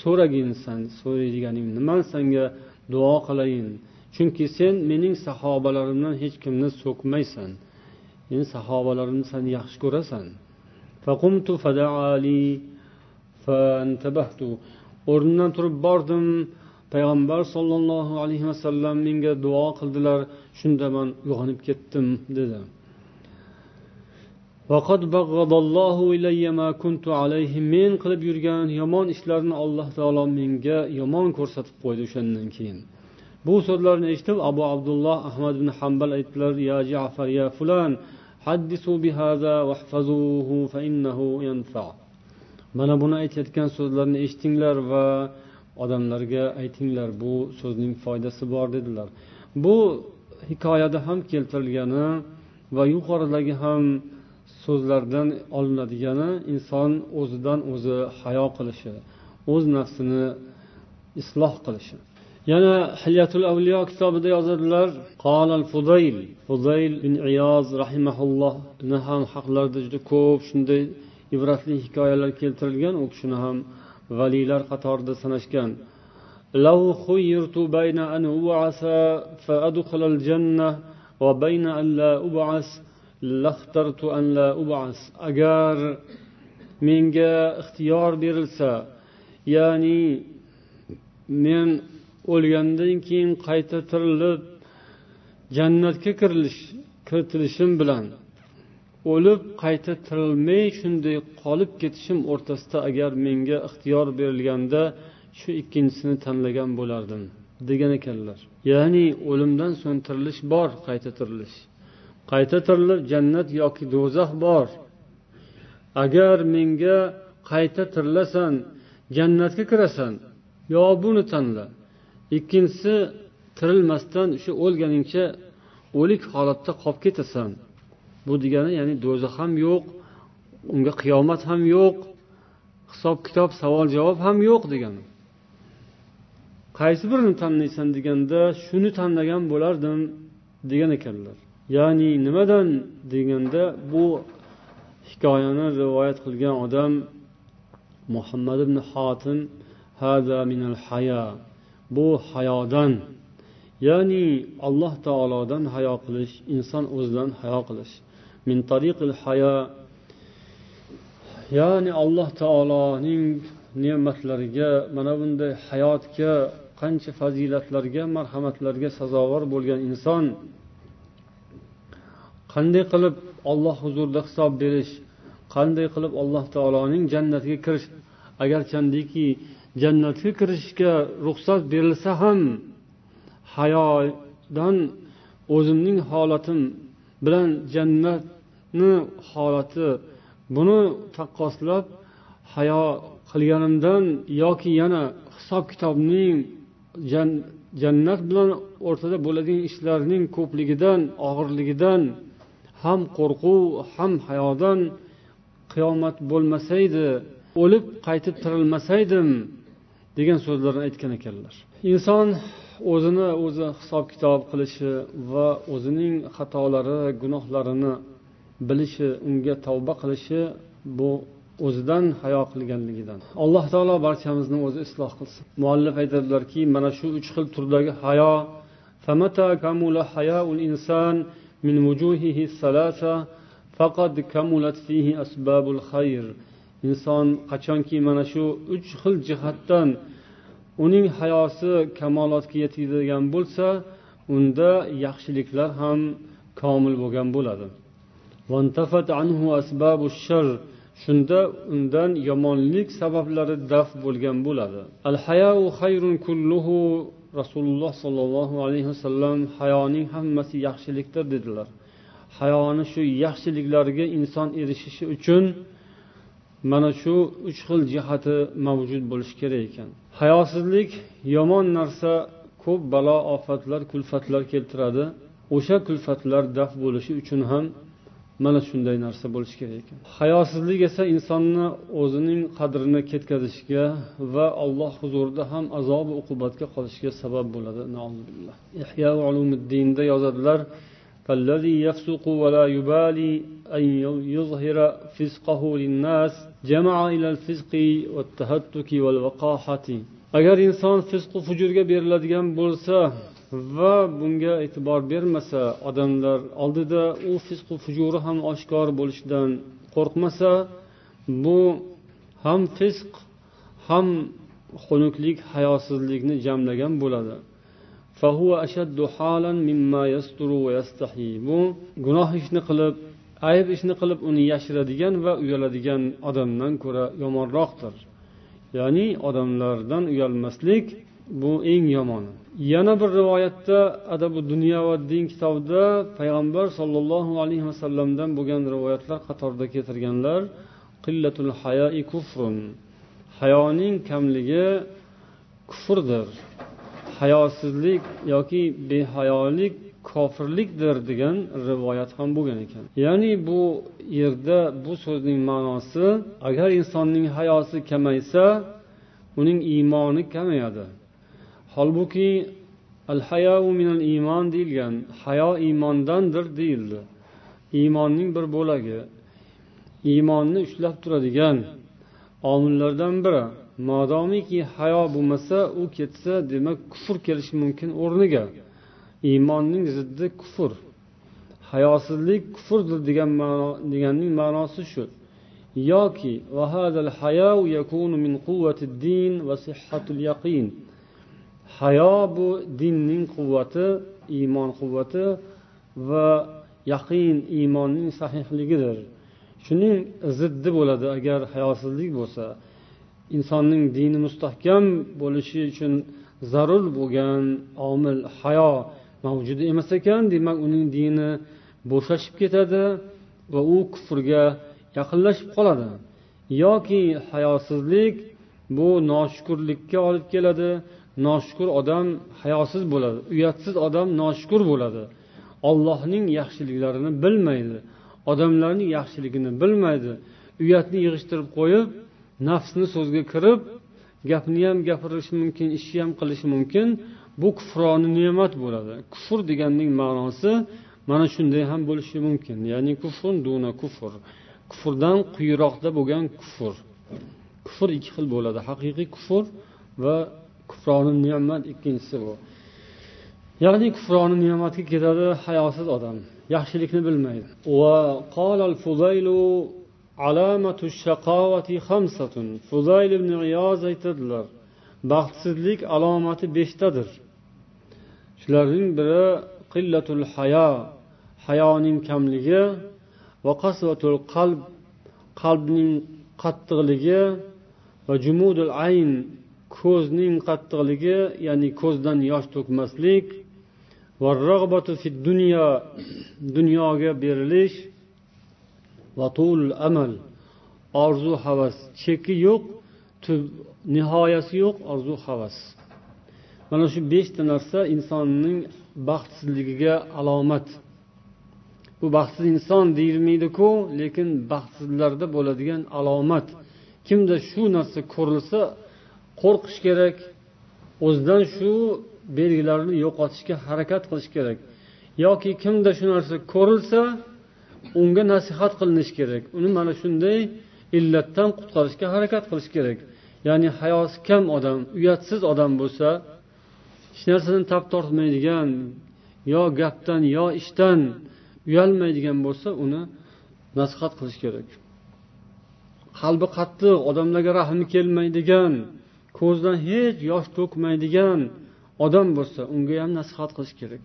so'ragin san so'raydiganing nimani sanga duo qilayin chunki sen mening sahobalarimdan hech kimni so'kmaysan meni sahobalarimni san yaxshi ko'rasan o'rnimdan turib bordim. Payg'ambar sollallohu alayhi vasallam menga duo qildilar. Shunda man uyg'onib ketdim dedi. Men qilib yurgan yomon ishlarni alloh taolo menga yomon ko'rsatib qo'ydi o'shandan keyin. Bu so'zlarni eshitib abu abdulloh ahmad ibn hambal aytdilar ya jafar ya fulan haddisu bihaza wahfazuhu fa innahu yanfa. Mana buni aytayotgan so'zlarni eshitinglar va odamlarga aytinglar bu so'zning foydasi bor dedilar. Bu hikoyada ham keltirilgani va yuqoridagi ham so'zlardan olinadigani inson o'zidan o'zi hayo qilishi o'z nafsini isloh qilishi. Yana hilyatul avliyo kitobida yozadilar qolal fudayl fudayl bin iyoz rahimaullohni ham haqlarida juda ko'p shunday ibratli hikoyalar keltirilgan u kishini ham valiylar qatorida sanashgan لو خيرت بين أن أبعث فأدخل الجنة وبين أن لا أبعث لاخترت أن لا أبعث أجار menga ixtiyor berilsa ya'ni men o'lgandan keyin qayta tirilib jannatga kirilish kiritilishim bilan o'lib qayta tirilmay shunday qolib ketishim o'rtasida agar menga ixtiyor berilganda shu ikkinchisini tanlagan bo'lardim degan ekanlar. Ya'ni o'limdan so'ng tirilish bor qayta tirilish. Qayta tirilib jannat yoki do'zax bor. Agar menga qayta tirilasan jannatga kirasan yo buni tanla. Ikkinchisi tirilmasdan shu o'lganingcha o'lik holatda qolib ketasan. Bu degani ya'ni do'zax ham yo'q unga qiyomat ham yo'q hisob kitob savol javob ham yo'q degani. Qaysi birini tanlaysan deganda shuni tanlagan bo'lardim degan ekanlar. Ya'ni nimadan deganda bu hikoyani rivoyat qilgan odam muhammad ibn xotin hada minal haya bu hayodan ya'ni alloh taolodan hayo qilish inson o'zidan hayo qilish. Min tariqil hayo ya'ni alloh taoloning ne'matlariga mana bunday hayotga qancha fazilatlarga marhamatlarga sazovor bo'lgan inson qanday qilib olloh huzurida hisob berish qanday qilib alloh taoloning jannatiga kirish agarchandiki jannatga kirishga ruxsat berilsa ham hayodan o'zimning holatim bilan jannat ni holati buni taqqoslab hayo qilganimdan yoki yana hisob kitobning jannat bilan o'rtada bo'ladigan ishlarning ko'pligidan og'irligidan ham qo'rquv ham hayodan qiyomat bo'lmasaydi o'lib qaytib tirilmasaydim degan so'zlarni aytgan ekanlar. Inson o'zini o'zi hisob kitob qilishi va o'zining xatolari gunohlarini bilishi unga tavba qilishi bu o'zidan hayo qilganligidan alloh taolo barchamizni o'zi isloh qilsin muallif aytadilarki mana shu uch xil turdagi hayo من وجوهه الثلاثة فقد كملت فيه أسباب الخير inson qachonki mana shu uch xil jihatdan uning hayosi kamolotga yetadigan bo'lsa unda yaxshiliklar ham komil bo'lgan bo'ladi Shunda undan yomonlik sabablari daf bo'lgan bo'ladi al hayau xayrun kulluhu rasululloh sollallohu alayhi vasallam hayoning hammasi yaxshilikdir dedilar hayoni shu yaxshiliklarga inson erishishi uchun mana shu uch xil jihati mavjud bo'lishi kerak ekan hayosizlik yomon narsa ko'p balo ofatlar kulfatlar keltiradi o'sha kulfatlar daf bo'lishi uchun ham mana shunday narsa bo'lishi kerak ekan hayosizlik esa insonni o'zining qadrini ketkazishiga va alloh huzurida ham azobi uqubatga qolishiga sabab bo'ladi ihyo ulumuddinda yozadilar فالذي يفسق ولا يبالي أن يظهر فسقه للناس جمع إلى الفسق والتهتك والوقاحة agar inson fisqu fujurga beriladigan bo'lsa va bunga e'tibor bermasa odamlar oldida u fisqu fujuri ham oshkor bo'lishidan qo'rqmasa bu ham fisq ham xunuklik hayosizlikni jamlagan bo'ladi. Bu gunoh ishni qilib ayb ishni qilib uni yashiradigan va uyaladigan odamdan ko'ra yomonroqdir. Ya'ni odamlardan uyalmaslik bu eng yomoni. Yana bir rivoyatda adabu dunyo va din kitobida payg'ambar sollallohu alayhi vasallamdan bo'lgan rivoyatlar qatorida keltirganlar qillatul hayoi kufrun hayoning kamligi kufrdir hayosizlik yoki behayolik kofirlikdir degan rivoyat ham bo'lgan ekan. Ya'ni bu yerda bu so'zning ma'nosi agar insonning hayosi kamaysa uning iymoni kamayadi. Holbuki al hayau minal iymon deyilgan hayo iymondandir deyildi. Iymonning bir bo'lagi iymonni ushlab turadigan omillardan biri. Modomiki hayo bo'lmasa u ketsa demak kufr kelishi mumkin o'rniga. Iymonning ziddi kufr. Hayosizlik kufrdir degan ma'no deganning ma'nosi shu. Yoki hayo bu dinning quvvati iymon quvvati va yaqin iymonning sahihligidir. Shuning ziddi bo'ladi agar hayosizlik bo'lsa. Insonning dini mustahkam bo'lishi uchun zarur bo'lgan omil hayo mavjud emas ekan demak uning dini bo'shashib ketadi va u kufrga yaqinlashib qoladi. Yoki hayosizlik bu noshukurlikka olib keladi noshukur odam hayosiz bo'ladi uyatsiz odam noshukur bo'ladi. Ollohning yaxshiliklarini bilmaydi odamlarning yaxshiligini bilmaydi. Uyatni yig'ishtirib qo'yib nafsni so'zga kirib gapni ham gapirishi mumkin ishni ham qilishi mumkin bu kufroni ne'mat bo'ladi. Kufr deganning ma'nosi mana shunday ham bo'lishi mumkin. Ya'ni kufrun duna kufr. Kufrdan quyiroqda bo'lgan kufr. Kufr ikki xil bo'ladi haqiqiy kufr va kufroni ne'mat ikkinchisi bu. Ya'ni kufroni ne'matga ketadi hayosiz odam. Yaxshilikni bilmaydi. Alamatu shaqovati xamsatun fuzayl ibn iyoz aytadilar baxtsizlik alomati beshtadir. Shularning biri qillatul hayo hayoning kamligi va qasvatul qalb qalbning qattiqligi va jumudul ayn ko'zning qattiqligi ya'ni ko'zdan yosh to'kmaslik va rag'batu fi dunyo dunyoga berilish vatul amal. Orzu havas. Cheki yo'q nihoyasi yo'q orzu havas. Mana shu beshta narsa insonning baxtsizligiga alomat. Bu baxtsiz inson deyilmaydiku lekin baxtsizlarda bo'ladigan alomat. Kimda shu narsa ko'rilsa qo'rqish kerak o'zidan shu belgilarni yo'qotishga harakat qilish kerak. Yoki kimda shu narsa ko'rilsa unga nasihat qilinishi kerak. Uni mana shunday illatdan qutqarishga harakat qilish kerak. Ya'ni hayosi kam odam uyatsiz odam bo'lsa hech narsadan tap tortmaydigan yo gapdan yo ishdan uyalmaydigan bo'lsa uni nasihat qilish kerak. Qalbi qattiq odamlarga rahmi kelmaydigan ko'zidan hech yosh to'kmaydigan odam bo'lsa unga ham nasihat qilish kerak.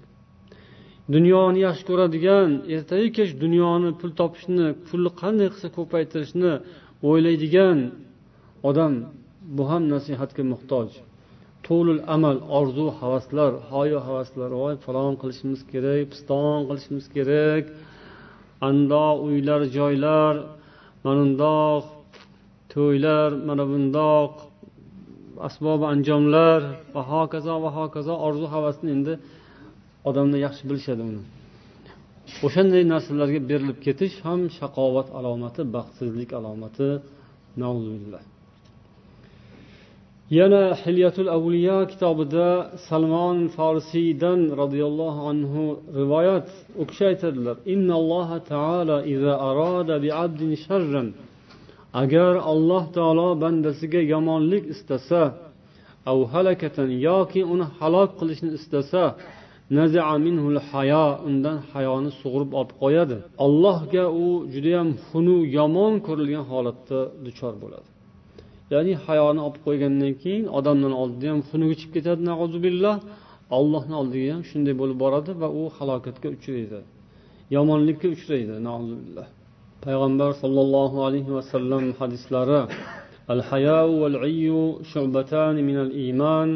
Dunyoni yaxshi ko'radigan ertayu kech dunyoni pul topishni pulni qanday qilsa ko'paytirishni o'ylaydigan odam bu ham nasihatga muhtoj. To'lul amal orzu havaslar hoyu havaslar voy falon qilishimiz kerak piston qilishimiz kerak andoq uylar joylar mana bundoq to'ylar mana bundoq asbob anjomlar va hokazo va hokazo orzu havasni endi odamlar yaxshi bilishadi uni. O'shanday narsalarga berilib ketish ham shaqovat alomati baxtsizlik alomati yana hilyatul avliyo kitobida salmon forsiydan roziyallohu anhu rivoyat u kishi aytadilar agar alloh taolo bandasiga yomonlik istasa av halakatan yoki uni halok qilishni istasa undan hayoni sug'urib olib qo'yadi. Allohga u judayam xunuk yomon ko'rilgan holatda duchor bo'ladi. Ya'ni hayoni olib qo'ygandan keyin odamlarni oldida ham xunugi chiqib ketadi billah. Allohni oldiga ham shunday bo'lib boradi va u halokatga uchraydi. Yomonlikka uchraydi billah. payg'ambar sollallohu alayhi vasallam hadislari al hayau val iyu shu'batan minal iymon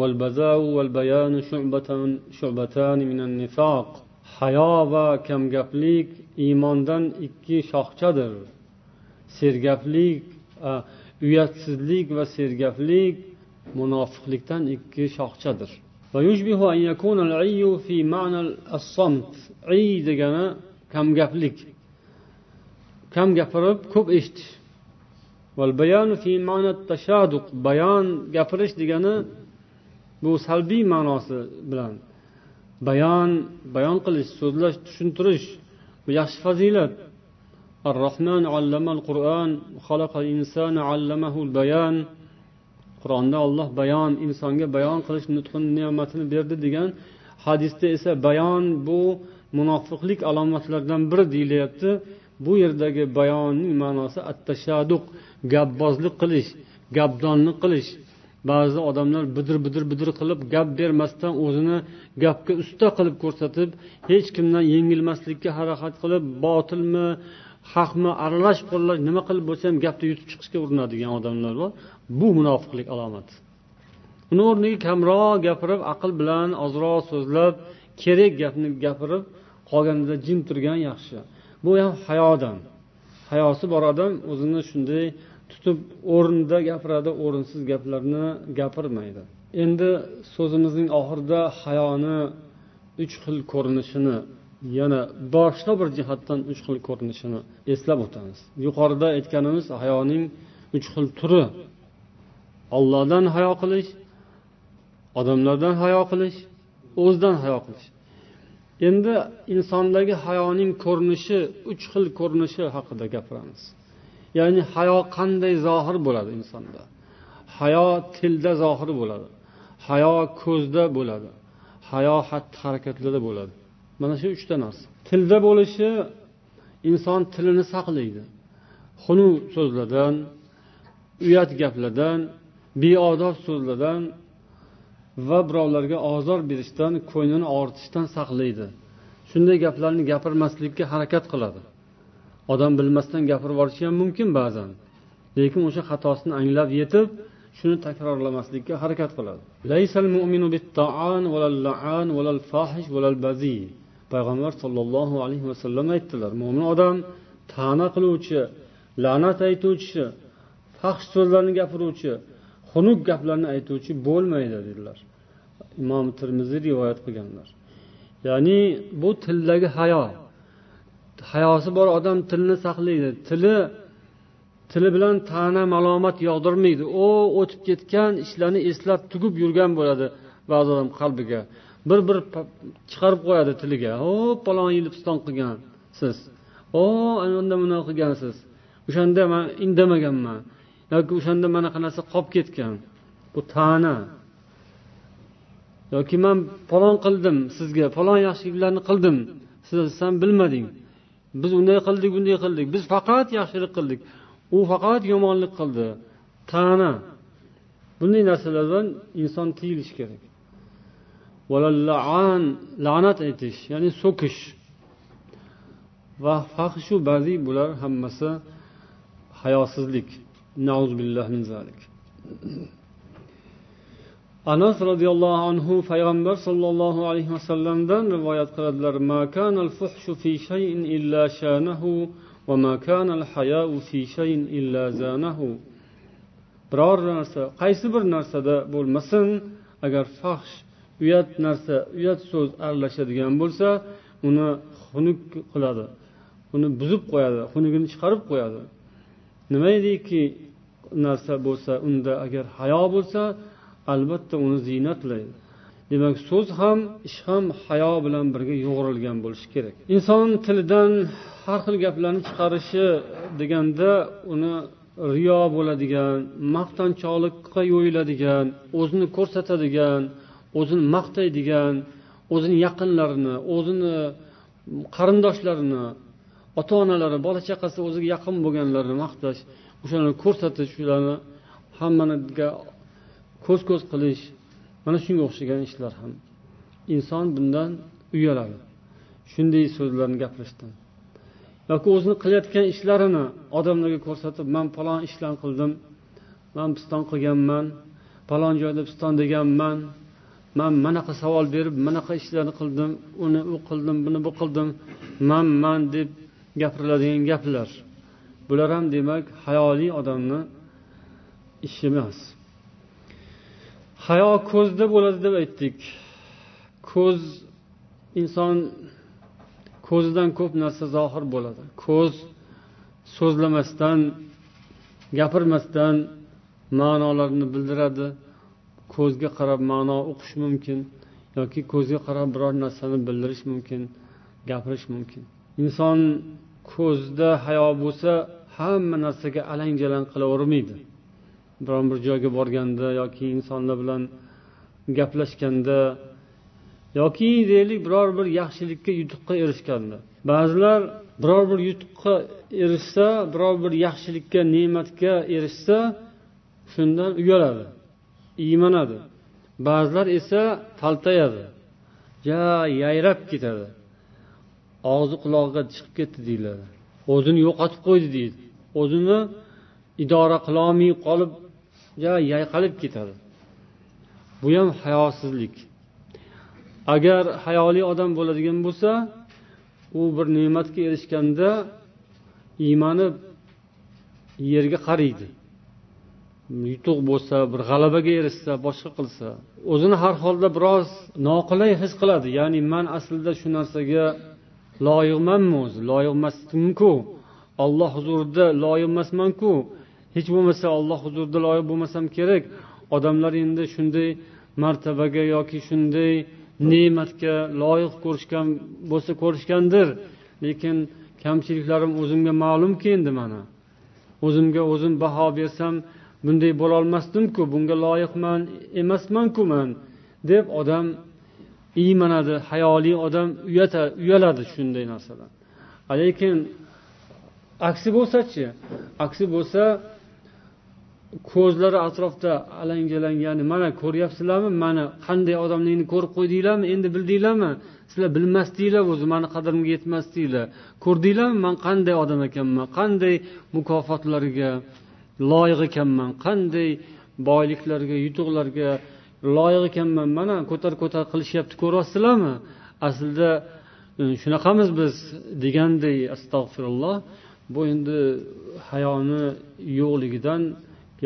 والبذاء والبيان شعبة شعبتان من النفاق hayo va kamgaplik iymondan ikki shoxchadir sergaplik uyatsizlik va sergaplik munofiqlikdan ikki shoxchadir degani kamgaplik kam gapirib ko'p eshitish bayon gapirish degani bu salbiy ma'nosi bilan bayon bayon qilish so'zlash tushuntirish bu yaxshi fazilat الرحمن علم القرآن خلق الإنسان علمه البيان qur'onda olloh bayon insonga bayon qilish nutqini ne'matini berdi degan hadisda esa bayon bu munofiqlik alomatlaridan biri deyilyapti Bu yerdagi bayonning ma'nosi attashaduq gapbozlik qilish gapdonlik qilish. Ba'zi odamlar bidir bidir bidir qilib gap bermasdan o'zini gapga usta qilib ko'rsatib hech kimdan yengilmaslikka harakat qilib botilmi haqmi aralash qo'llash nima qilib bo'lsa ham gapni yutib chiqishga urinadigan odamlar bor. Bu munofiqlik alomati. Uni o'rniga kamroq gapirib aql bilan ozroq so'zlab kerak gapni gapirib qolganida jim turgan yaxshi. Bu ham hayodan. Hayosi bor odam o'zini shunday tutib o'rnida gapiradi o'rinsiz gaplarni gapirmaydi. Endi so'zimizning oxirida hayoni uch xil ko'rinishini yana boshqa bir jihatdan uch xil ko'rinishini eslab o'tamiz. Yuqorida aytganimiz hayoning uch xil turi. Ollohdan hayo qilish odamlardan hayo qilish o'zidan hayo qilish. Endi insondagi hayoning ko'rinishi uch xil ko'rinishi haqida gapiramiz. Ya'ni hayo qanday zohir bo'ladi insonda? Hayo tilda zohir bo'ladi. Hayo ko'zda bo'ladi. Hayo xatti harakatlarda bo'ladi. Mana shu uchta narsa. Tilda bo'lishi inson tilini saqlaydi. Xunuk so'zlardan uyat gaplardan beodob so'zlardan va birovlarga ozor berishdan ko'nglini og'ritishdan saqlaydi. Shunday gaplarni gapirmaslikka harakat qiladi. Odam bilmasdan gapirib yuborishi ham mumkin ba'zan lekin o'sha xatosini anglab yetib shuni takrorlamaslikka harakat qiladi. Payg'ambar sollallohu alayhi vasallam aytdilar mo'min odam ta'na qiluvchi la'nat aytuvchi faxsh so'zlarni gapiruvchi xunuk gaplarni aytuvchi bo'lmaydi dedilar. Imom termiziy rivoyat qilganlar. Ya'ni bu tildagi hayo. Hayosi bor odam tilni saqlaydi. Tili tili bilan ta'na malomat yog'dirmaydi. U o'tib ketgan ishlarni eslab tugib yurgan bo'ladi ba'zi odam qalbiga. Bir bir chiqarib qo'yadi tiliga. O palon yil piston qilgansiz o ana unda bunaqa qilgansiz o'shanda man indamaganman. Yoki o'shanda manaqa narsa qolib ketgan. Bu ta'na. Yoki man falon qildim sizga falon yaxshiliklarni qildim siz san bilmading. Biz unday qildik bunday qildik. Biz faqat yaxshilik qildik. U faqat yomonlik qildi. Ta'na. Bunday narsalardan inson tiyilishi kerak. La'nat aytish ya'ni so'kish. Va fahshu bazi bular hammasi hayosizlik. Min zalik. Anas roziyallohu anhu payg'ambar sollallohu alayhi vasallamdan rivoyat qiladilar biror narsa qaysi bir narsada bo'lmasin agar fahsh uyat narsa uyat so'z aralashadigan bo'lsa uni xunuk qiladi uni buzib qo'yadi xunugini chiqarib qo'yadi. Nimaiki narsa bo'lsa unda agar hayo bo'lsa albatta uni ziynatlaydi. Demak so'z ham ish ham hayo bilan birga yo'g'rilgan bo'lishi kerak. Inson tilidan har xil gaplarni chiqarishi deganda uni riyo bo'ladigan maqtanchoqlikqa yo'yiladigan o'zini ko'rsatadigan o'zini maqtaydigan o'zini yaqinlarini o'zini qarindoshlarini ota onalari bola chaqasi o'ziga yaqin bo'lganlarni maqtash o'shalarni ko'rsatish ularni hammaniga ko'z ko'z qilish mana shunga o'xshagan ishlar ham. Inson bundan uyaladi. Shunday so'zlarni gapirishdan yoki o'zini qilayotgan ishlarini odamlarga ko'rsatib man falon ishlarni qildim man piston qilganman falon joyda piston deganman man manaqa savol berib manaqa ishlarni qildim uni u qildim buni bu qildim man man deb gapiriladigan gaplar. Bular ham demak hayoliy odamni ishi emas. Hayo ko'zda bo'ladi deb aytdik. Ko'z inson ko'zidan ko'p narsa zohir bo'ladi. Ko'z so'zlamasdan gapirmasdan ma'nolarni bildiradi. Ko'zga qarab ma'no o'qish mumkin yoki ko'zga qarab biror narsani bildirish mumkin gapirish mumkin. Inson ko'zda hayo bo'lsa hamma narsaga alang jalang qilavermaydi. Biron bir joyga borganda yoki insonlar bilan gaplashganda yoki deylik biror bir yaxshilikka yutuqqa erishganda. Ba'zilar biror bir yutuqqa erishsa biror bir yaxshilikka ne'matga erishsa shundan uyaladi iymanadi. Ba'zilar esa taltayadi ja yayrab ketadi. Og'zi qulog'iga chiqib ketdi deyiladi. O'zini yo'qotib qo'ydi deydi. O'zini idora qilolmay qolib yayqalib ketadi. Bu ham hayosizlik. Agar hayoli odam bo'ladigan bo'lsa u bir ne'matga erishganda iymanib yerga qaraydi yutuq bo'lsa bir g'alabaga erishsa boshqa qilsa o'zini har holda biroz noqulay his qiladi. Ya'ni man aslida shu narsaga loyiqmanmi o'zi? Loyiq emasdimku olloh huzurida loyiq emasmanku? Hech bo'lmasa olloh huzurida loyiq bo'lmasam kerak. Odamlar endi shunday martabaga yoki shunday ne'matga loyiq ko'rishgan bo'lsa ko'rishgandir. Lekin kamchiliklarim o'zimga ma'lumki endi mana. O'zimga o'zim baho bersam bunday bo'lolmasdimku bunga loyiqman emasmanku man deb odam iymanadi hayoliy odam uyaladi shunday narsadan. Lekin aksi bo'lsachi aksi bo'lsa ko'zlari atrofda alangalangani mana ko'ryapsizlarmi? Mana qanday odamligini ko'rib qo'ydinglarmi? Endi bildinglarmi? Sizlar bilmasdinglar o'zi mani qadrimga yetmasdinglar. Ko'rdinglarmi? Man qanday odam ekanman? Qanday mukofotlarga loyiq ekanman? Qanday boyliklarga yutuqlarga loyiq ekanman? Mana ko'tar ko'tar qilishyapti ko'ryapsizlarmi? Aslida e, shunaqamiz biz deganday astag'firulloh bu endi hayoni yo'qligidan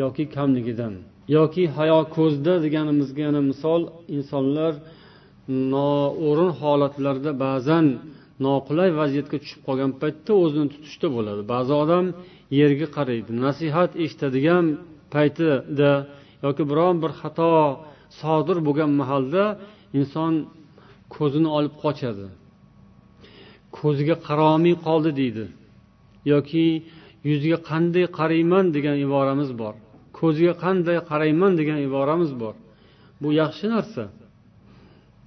yoki kamligidan yoki hayo ko'zda deganimizga yana misol insonlar noo'rin holatlarda ba'zan noqulay vaziyatga tushib qolgan paytda o'zini tutishda bo'ladi. Ba'zi odam yerga qaraydi nasihat eshitadigan paytida yoki biron bir xato sodir bo'lgan mahalda inson ko'zini olib qochadi. Ko'ziga qaromiy qoldi deydi yoki yuziga qanday qarayman degan iboramiz bor. Ko'ziga qanday qarayman degan iboramiz bor. Bu yaxshi narsa.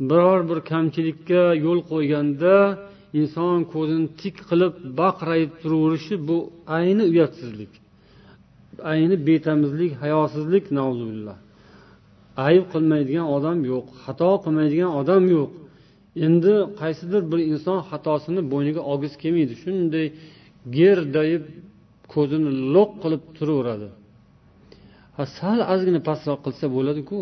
Biror bir kamchilikka yo'l qo'yganda inson ko'zini tik qilib baqrayib turaverishi bu ayni uyatsizlik ayni betamizlik hayosizlik ayb qilmaydigan odam yo'q xato qilmaydigan odam yo'q. Endi qaysidir bir inson xatosini bo'yniga olgisi kelmaydi. Shunday gerdayib ko'zini lo'q qilib turaveradi. Sal ozgina pastroq qilsa bo'ladiku.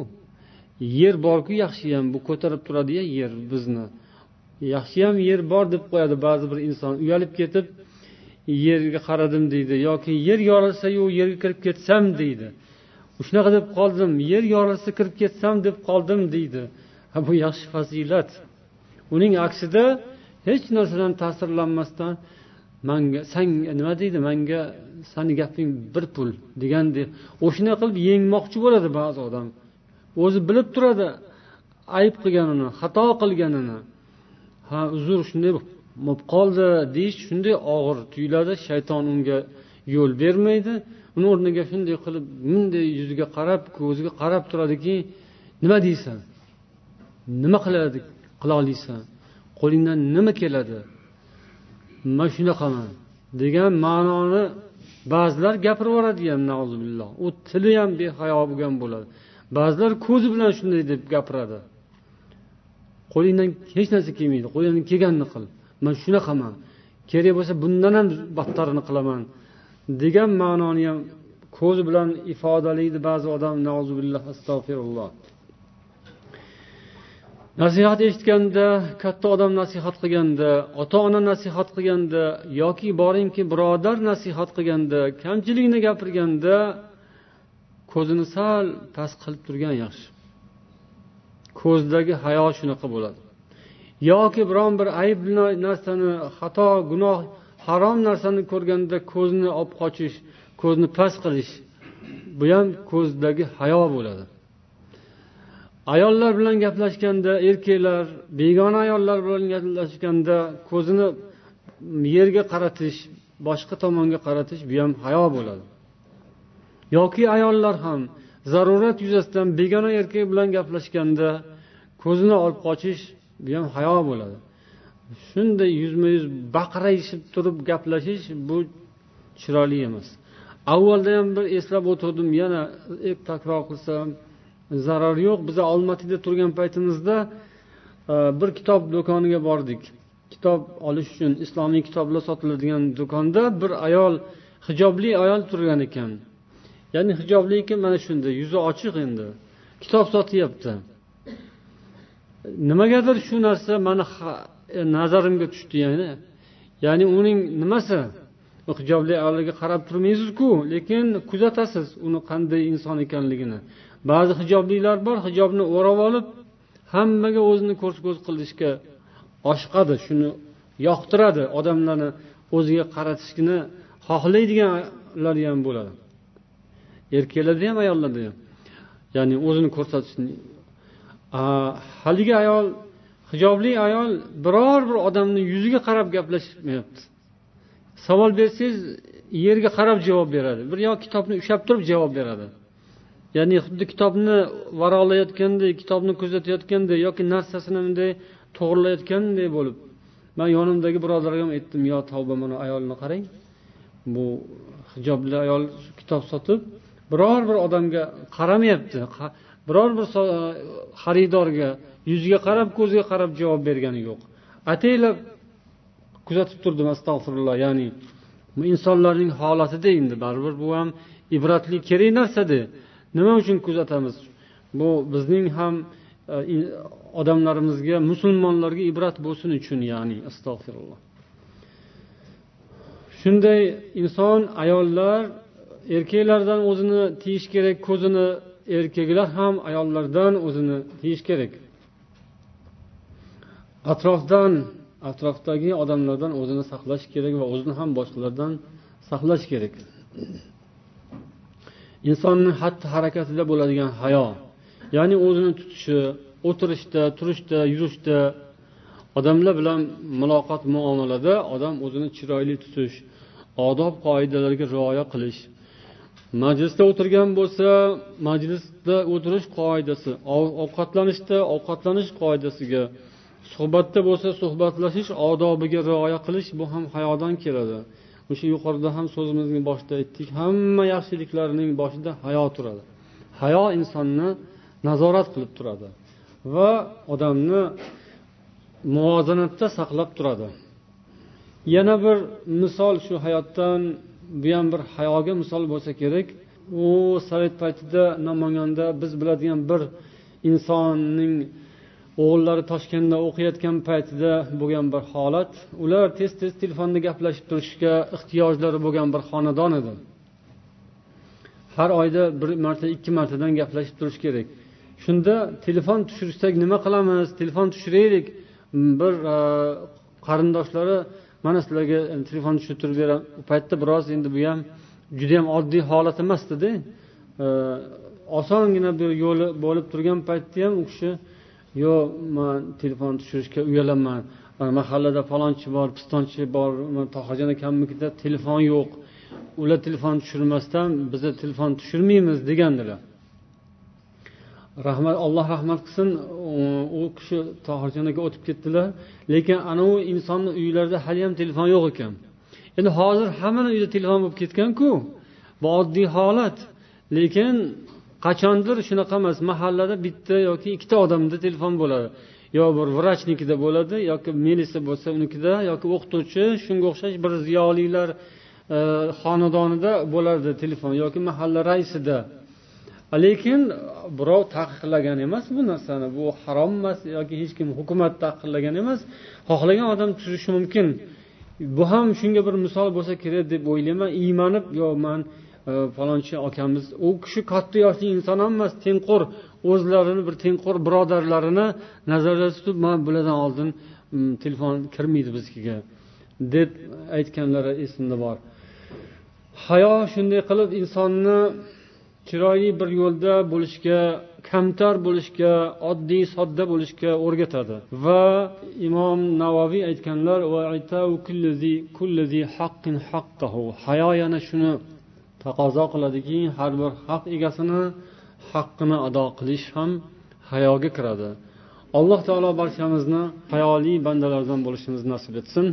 Yer borku yaxshiyam bu ko'tarib turadiya yer bizni. Yaxshiyam yer bor deb qo'yadi ba'zi bir inson. Uyalib ketib yerga qaradim deydi yoki yer yorilsayu yerga kirib ketsam deydi. Shunaqa deb qoldim yer yorilsa kirib ketsam deb qoldim deydi. Ha bu yaxshi fazilat. Uning aksida hech narsadan ta'sirlanmasdan manga sanga nima deydi manga? Sani gaping bir pul degandek o'shanaqa qilib yengmoqchi bo'ladi ba'zi odam. O'zi bilib turadi ayb qilganini xato qilganini. Ha uzr shunday bo'lib qoldi deyish shunday og'ir tuyuladi. Shayton unga yo'l bermaydi. Uni o'rniga shunday qilib bunday yuziga qarab ko'ziga qarab turadiki nima deysan? Nima qiladi qila olasan qo'lingdan nima keladi? Man shunaqaman degan ma'noni ba'zilar gapirib yuboradi ham u tili ham behayo bo'lgan bo'ladi. Ba'zilar ko'zi bilan shunday deb gapiradi. Qo'lingdan hech narsa kelmaydi qo'lingdan kelganini qil. Man shunaqaman kerak bo'lsa bundan ham battarini qilaman degan ma'noni ham ko'zi bilan ifodalaydi ba'zi odam astag'firulloh. Nasihat eshitganda katta odam nasihat qilganda ota ona nasihat qilganda yoki boringki birodar nasihat qilganda kamchilikni gapirganda ko'zini sal past qilib turgan yaxshi. Ko'zdagi hayo shunaqa bo'ladi. Yoki biron bir ayb narsani xato gunoh harom narsani ko'rganda ko'zni olib qochish ko'zni past qilish bu ham ko'zdagi hayo bo'ladi. Ayollar bilan gaplashganda erkaklar begona ayollar bilan gaplashganda ko'zini yerga qaratish boshqa tomonga qaratish bu ham hayo bo'ladi. Yoki ayollar ham zarurat yuzasidan begona erkak bilan gaplashganda ko'zini olib qochish bu ham hayo bo'ladi. Shunday yuzma yuz baqrayishib turib gaplashish bu chiroyli emas. Avvalda ham bir eslab o'tirdim yana takror qilsam zarari yo'q. Biza olmatida turgan paytimizda e, bir kitob do'koniga bordik. Kitob olish uchun islomiy kitoblar sotiladigan do'konda bir ayol hijobli ayol turgan ekan. Ya'ni hijobli ekan mana shunday yuzi ochiq endi. Kitob sotyapti. Nimagadir shu narsa mani e, nazarimga tushdi ya'ni ya'ni uning nimasi? Hijobli ayolga qarab turmaysizku lekin kuzatasiz uni qanday inson ekanligini. Ba'zi hijoblilar bor hijobni o'rab olib hammaga o'zini ko'z ko'z qilishga oshiqadi shuni yoqtiradi. Odamlarni o'ziga qaratishni xohlaydiganlar ham bo'ladi. Erkaklarda ham ayollarda ham. Ya'ni o'zini ko'rsatishni. Haligi ayol hijobli ayol biror bir odamni yuziga qarab gaplashmayapti. Savol bersangiz yerga qarab javob beradi. Bir yo kitobni ushlab turib javob beradi. Ya'ni xuddi kitobni varoqlayotganday kitobni kuzatayotganday yoki narsasini bunday to'g'irlayotganday bo'lib man yonimdagi birodarga ham aytdim yo tavba mana ayolni qarang. Bu hijobli ayol kitob sotib biror bir odamga qaramayapti biror bir xaridorga yuziga qarab ko'ziga qarab javob bergani yo'q. Ataylab kuzatib turdim astag'firulloh ya'ni insonlarning holatida endi baribir bu ham ibratli kerak narsada. Nima uchun kuzatamiz? Bu bizning ham e, odamlarimizga musulmonlarga ibrat bo'lsin uchun ya'ni astag'firulloh shunday inson ayollar erkaklardan o'zini tiyish kerak ko'zini erkaklar ham ayollardan o'zini tiyish kerak. Atrofdan atrofdagi odamlardan o'zini saqlash kerak va o'zini ham boshqalardan saqlash kerak. Insonni xatti harakatida bo'ladigan hayo ya'ni o'zini tutishi o'tirishda turishda yurishda odamlar bilan muloqot muomalada odam o'zini chiroyli tutish odob qoidalarga rioya qilish. Majlisda o'tirgan bo'lsa majlisda o'tirish qoidasi ovqatlanishda ovqatlanish qoidasiga suhbatda bo'lsa suhbatlashish odobiga rioya qilish bu ham hayodan keladi. O'sha yuqorida ham so'zimizning boshida aytdik hamma yaxshiliklarning boshida hayo turadi. Hayo insonni nazorat qilib turadi va odamni muvozanatda saqlab turadi. Yana bir misol shu hayotdan bu ham bir hayoga misol bo'lsa kerak. U sovet paytida namanganda biz biladigan bir insonning o'g'illari toshkentda o'qiyotgan paytida bo'lgan bir holat. Ular tez tez telefonda gaplashib turishga ehtiyojlari bo'lgan bir xonadon edi. Har oyda bir marta ikki martadan gaplashib turish kerak. Shunda telefon tushirsak nima qilamiz? Telefon tushiraylik. Bir e, qarindoshlari mana sizlarga e, telefon tushirtirib beraman u paytda biroz endi bu ham judayam oddiy holat emasdida e, osongina bir yo'li bo'lib turgan paytda ham u kishi yo'q man telefon tushirishga uyalaman. Mahallada falonchi bor pistonchi bor tohirjon akamnikida telefon yo'q. Ular telefon tushirmasdan biza telefon tushirmaymiz degandilar. Rahmat alloh rahmat qilsin u kishi tohirjon aka o'tib ketdilar. Lekin anavi insonni uylarida haliyam telefon yo'q ekan. Endi hozir hammani uyida telefon bo'lib ketganku. Bu oddiy holat. Lekin qachondir shunaqa emas mahallada bitta yoki ikkita odamda telefon bo'ladi. Yo bir vrachnikida bo'ladi yoki milisa bo'lsa unikida yoki o'qituvchi shunga o'xshash bir ziyolilar e, xonadonida bo'lardi telefon yoki mahalla raisida. Lekin birov taqiqlagan emas bu narsani bu harom emas yoki hech kim hukumat taqiqlagan emas. Xohlagan odam tushishi mumkin. Bu ham shunga bir misol bo'lsa kerak deb o'ylayman. Iymanib yo man Э, falonchi akamiz u kishi katta yoshli inson ham emas tengqur o'zlarini bir tengqur birodarlarini nazarda tutib man bulardan oldin mm, telefon kirmaydi biznikiga deb aytganlari esimda bor. Hayo shunday qilib insonni chiroyli bir yo'lda bo'lishga kamtar bo'lishga oddiy sodda bo'lishga o'rgatadi. Va imom navoiy aytganlar hayo yana shuni taqozo qiladiki har bir haq egasini haqqini ado qilish ham hayoga kiradi alloh taolo barchamizni hayoli bandalardan bo'lishimizni nasib etsin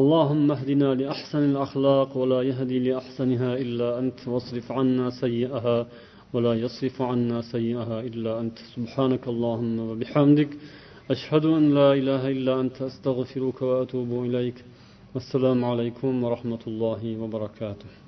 اللهم اهدنا لأحسن الأخلاق ولا يهدي لأحسنها إلا أنت واصرف عنا سيئها ولا يصرف عنا سيئها إلا أنت سبحانك اللهم وبحمدك أشهد أن لا إله إلا أنت أستغفرك وأتوب إليك والسلام عليكم ورحمة الله وبركاته